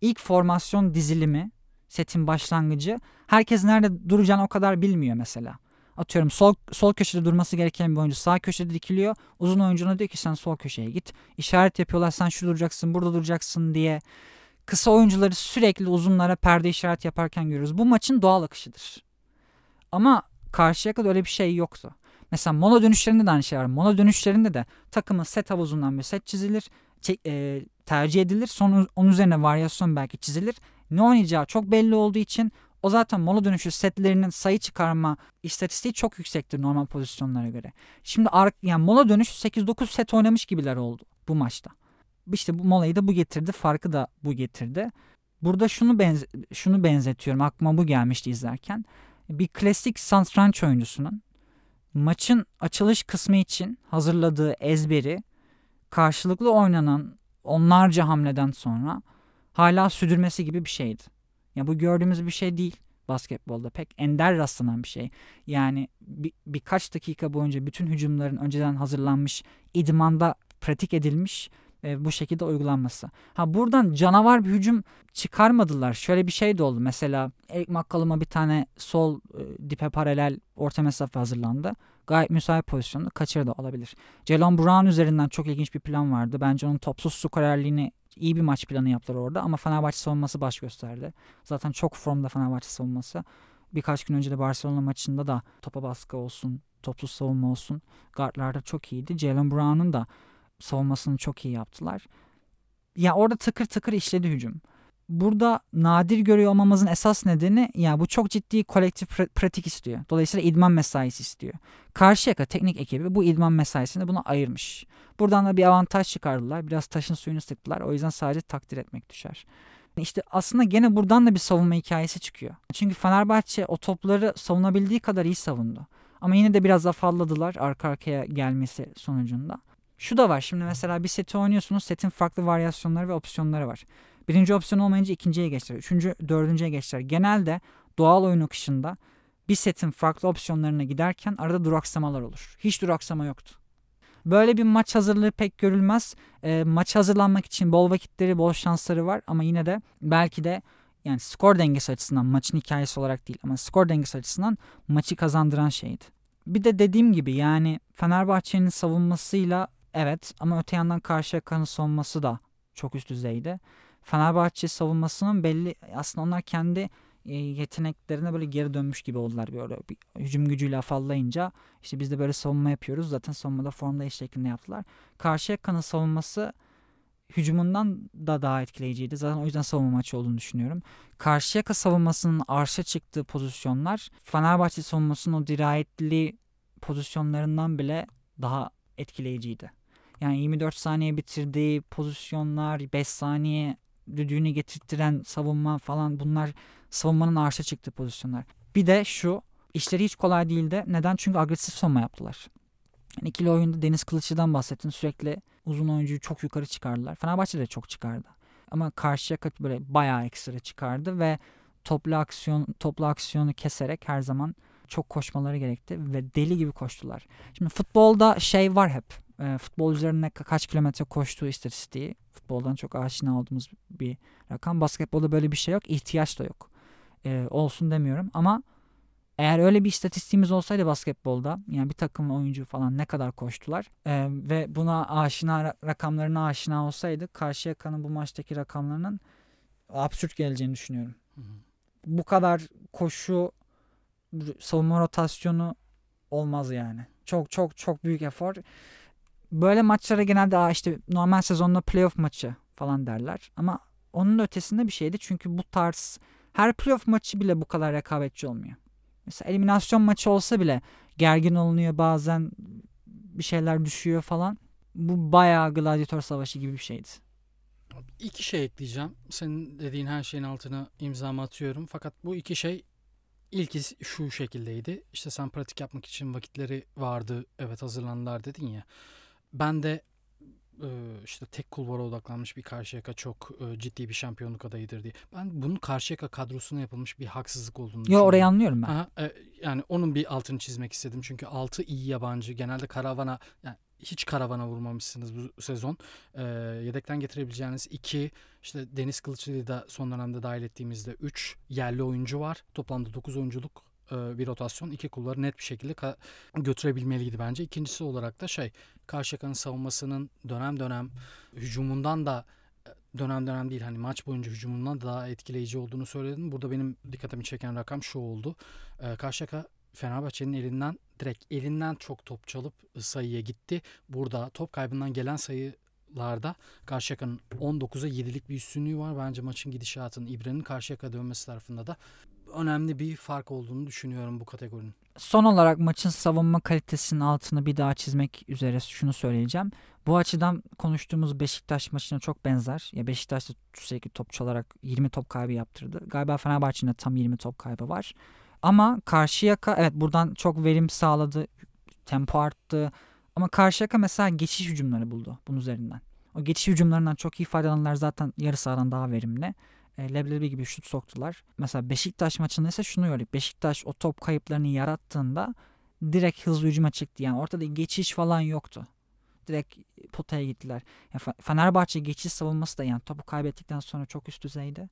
İlk formasyon dizilimi setin başlangıcı herkes nerede duracağını o kadar bilmiyor mesela. Atıyorum sol sol köşede durması gereken bir oyuncu sağ köşede dikiliyor. Uzun oyuncuna diyor ki sen sol köşeye git. İşaret yapıyorlar sen şu duracaksın burada duracaksın diye. Kısa oyuncuları sürekli uzunlara perde işaret yaparken görüyoruz. Bu maçın doğal akışıdır. Ama karşıya kadar öyle bir şey yoktu. Mesela mono dönüşlerinde de aynı şey var. Mono dönüşlerinde de takımın set havuzundan bir set çizilir. E, tercih edilir. Sonra onun üzerine varyasyon belki çizilir. Ne oynayacağı çok belli olduğu için o zaten mola dönüşü setlerinin sayı çıkarma istatistiği çok yüksektir normal pozisyonlara göre. Şimdi yani mola dönüş 8-9 set oynamış gibiler oldu bu maçta. İşte bu molayı da bu getirdi. Farkı da bu getirdi. Burada şunu benze- şunu benzetiyorum. Aklıma bu gelmişti izlerken. Bir klasik satranç oyuncusunun maçın açılış kısmı için hazırladığı ezberi karşılıklı oynanan onlarca hamleden sonra hala sürdürmesi gibi bir şeydi. Ya bu gördüğümüz bir şey değil basketbolda pek ender rastlanan bir şey. Yani bir, birkaç dakika boyunca bütün hücumların önceden hazırlanmış, idmanda pratik edilmiş e, bu şekilde uygulanması. Ha buradan canavar bir hücum çıkarmadılar. Şöyle bir şey de oldu. Mesela Eric McCollum'a bir tane sol e, dipe paralel orta mesafe hazırlandı. Gayet müsait pozisyonda kaçırdı olabilir. Jalen Brown üzerinden çok ilginç bir plan vardı. Bence onun topsuz skorerliğini iyi bir maç planı yaptılar orada ama Fenerbahçe savunması baş gösterdi. Zaten çok formda Fenerbahçe savunması. Birkaç gün önce de Barcelona maçında da topa baskı olsun, topsuz savunma olsun. Guardlarda çok iyiydi. Jalen Brown'un da savunmasını çok iyi yaptılar. Ya orada tıkır tıkır işledi hücum. Burada nadir görüyor olmamızın esas nedeni ya bu çok ciddi kolektif pratik istiyor. Dolayısıyla idman mesaisi istiyor. Karşıyaka teknik ekibi bu idman mesaisini buna ayırmış. Buradan da bir avantaj çıkardılar. Biraz taşın suyunu sıktılar. O yüzden sadece takdir etmek düşer. İşte aslında gene buradan da bir savunma hikayesi çıkıyor. Çünkü Fenerbahçe o topları savunabildiği kadar iyi savundu. Ama yine de biraz afalladılar arka arkaya gelmesi sonucunda. Şu da var şimdi mesela bir seti oynuyorsunuz setin farklı varyasyonları ve opsiyonları var. Birinci opsiyon olmayınca ikinciye geçer. Üçüncü, dördüncüye geçer. Genelde doğal oyun akışında bir setin farklı opsiyonlarına giderken arada duraksamalar olur. Hiç duraksama yoktu. Böyle bir maç hazırlığı pek görülmez. E, maç hazırlanmak için bol vakitleri, bol şansları var ama yine de belki de yani skor dengesi açısından maçın hikayesi olarak değil ama skor dengesi açısından maçı kazandıran şeydi. Bir de dediğim gibi yani Fenerbahçe'nin savunmasıyla evet ama öte yandan karşı yakanın savunması da çok üst düzeyde. Fenerbahçe savunmasının belli aslında onlar kendi e, yeteneklerine böyle geri dönmüş gibi oldular böyle bir hücum gücüyle afallayınca işte biz de böyle savunma yapıyoruz zaten savunmada formda iş şeklinde yaptılar. Karşıyaka'nın savunması hücumundan da daha etkileyiciydi. Zaten o yüzden savunma maçı olduğunu düşünüyorum. Karşıyaka savunmasının arşa çıktığı pozisyonlar Fenerbahçe savunmasının o dirayetli pozisyonlarından bile daha etkileyiciydi. Yani 24 saniye bitirdiği pozisyonlar, 5 saniye düdüğünü getirtiren savunma falan bunlar savunmanın arşa çıktığı pozisyonlar. Bir de şu işleri hiç kolay değildi. Neden? Çünkü agresif savunma yaptılar. Yani ikili oyunda Deniz Kılıççı'dan bahsettin. Sürekli uzun oyuncuyu çok yukarı çıkardılar. Fenerbahçe de çok çıkardı. Ama karşıya böyle bayağı ekstra çıkardı ve toplu aksiyon toplu aksiyonu keserek her zaman çok koşmaları gerekti ve deli gibi koştular. Şimdi futbolda şey var hep. E, futbolcuların ne kaç kilometre koştuğu istatistiği. Futboldan çok aşina olduğumuz bir rakam. Basketbolda böyle bir şey yok. ihtiyaç da yok. E, olsun demiyorum ama eğer öyle bir istatistiğimiz olsaydı basketbolda yani bir takım oyuncu falan ne kadar koştular e, ve buna aşina rakamlarına aşina olsaydı karşı yakanın bu maçtaki rakamlarının absürt geleceğini düşünüyorum. Hı hı. Bu kadar koşu savunma rotasyonu olmaz yani. Çok çok çok büyük efor. Böyle maçlara genelde işte normal sezonda playoff maçı falan derler. Ama onun ötesinde bir şeydi. Çünkü bu tarz her playoff maçı bile bu kadar rekabetçi olmuyor. Mesela eliminasyon maçı olsa bile gergin olunuyor bazen bir şeyler düşüyor falan. Bu bayağı gladyatör savaşı gibi bir şeydi. İki şey ekleyeceğim. Senin dediğin her şeyin altına imzamı atıyorum. Fakat bu iki şey İlki şu şekildeydi. İşte sen pratik yapmak için vakitleri vardı. Evet hazırlandılar dedin ya. Ben de işte tek kulvara odaklanmış bir Karşıyaka çok ciddi bir şampiyonluk adayıdır diye. Ben bunun Karşıyaka kadrosuna yapılmış bir haksızlık olduğunu düşünüyorum. Yo orayı anlıyorum ben. Aha, yani onun bir altını çizmek istedim. Çünkü altı iyi yabancı. Genelde karavana yani hiç karavana vurmamışsınız bu sezon. E, yedekten getirebileceğiniz iki işte Deniz Kılıçlı'yı da son dönemde dahil ettiğimizde üç yerli oyuncu var. Toplamda dokuz oyunculuk e, bir rotasyon. iki kulları net bir şekilde götürebilmeliydi bence. İkincisi olarak da şey Karşıyaka'nın savunmasının dönem dönem hücumundan da e, dönem dönem değil hani maç boyunca hücumundan daha etkileyici olduğunu söyledim. Burada benim dikkatimi çeken rakam şu oldu. E, Karşıyaka Fenerbahçe'nin elinden direkt elinden çok top çalıp sayıya gitti. Burada top kaybından gelen sayı haftalarda Karşıyaka'nın 19'a 7'lik bir üstünlüğü var. Bence maçın gidişatının İbre'nin Karşıyaka dönmesi tarafında da önemli bir fark olduğunu düşünüyorum bu kategorinin. Son olarak maçın savunma kalitesinin altını bir daha çizmek üzere şunu söyleyeceğim. Bu açıdan konuştuğumuz Beşiktaş maçına çok benzer. Ya Beşiktaş da sürekli topçu olarak 20 top kaybı yaptırdı. Galiba Fenerbahçe'nin de tam 20 top kaybı var. Ama Karşıyaka evet buradan çok verim sağladı. Tempo arttı. Ama Karşıyaka mesela geçiş hücumları buldu bunun üzerinden. O geçiş hücumlarından çok iyi faydalananlar zaten yarı sahadan daha verimli. E, leblebi gibi şut soktular. Mesela Beşiktaş maçında ise şunu gördük. Beşiktaş o top kayıplarını yarattığında direkt hızlı hücuma çıktı. Yani ortada geçiş falan yoktu. Direkt potaya gittiler. Yani Fenerbahçe geçiş savunması da yani topu kaybettikten sonra çok üst düzeyde.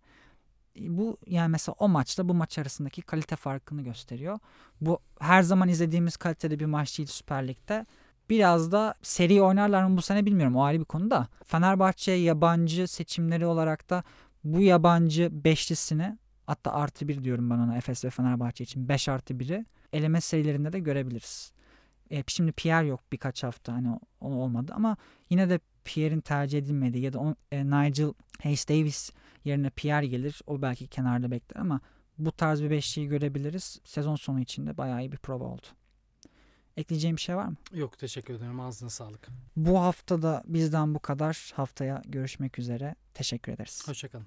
E, bu yani mesela o maçta bu maç arasındaki kalite farkını gösteriyor. Bu her zaman izlediğimiz kalitede bir maç değil Süper Lig'de. Biraz da seri oynarlar mı bu sene bilmiyorum. O ayrı bir konu da. Fenerbahçe yabancı seçimleri olarak da bu yabancı beşlisini hatta artı bir diyorum ben ona Efes ve Fenerbahçe için 5 artı 1'i eleme serilerinde de görebiliriz. E, şimdi Pierre yok birkaç hafta hani o, olmadı ama yine de Pierre'in tercih edilmediği ya da on, e, Nigel Hayes Davis yerine Pierre gelir. O belki kenarda bekler ama bu tarz bir beşliği görebiliriz. Sezon sonu içinde bayağı iyi bir prova oldu. Ekleyeceğim bir şey var mı? Yok teşekkür ederim. Ağzına sağlık. Bu hafta da bizden bu kadar. Haftaya görüşmek üzere. Teşekkür ederiz. Hoşçakalın.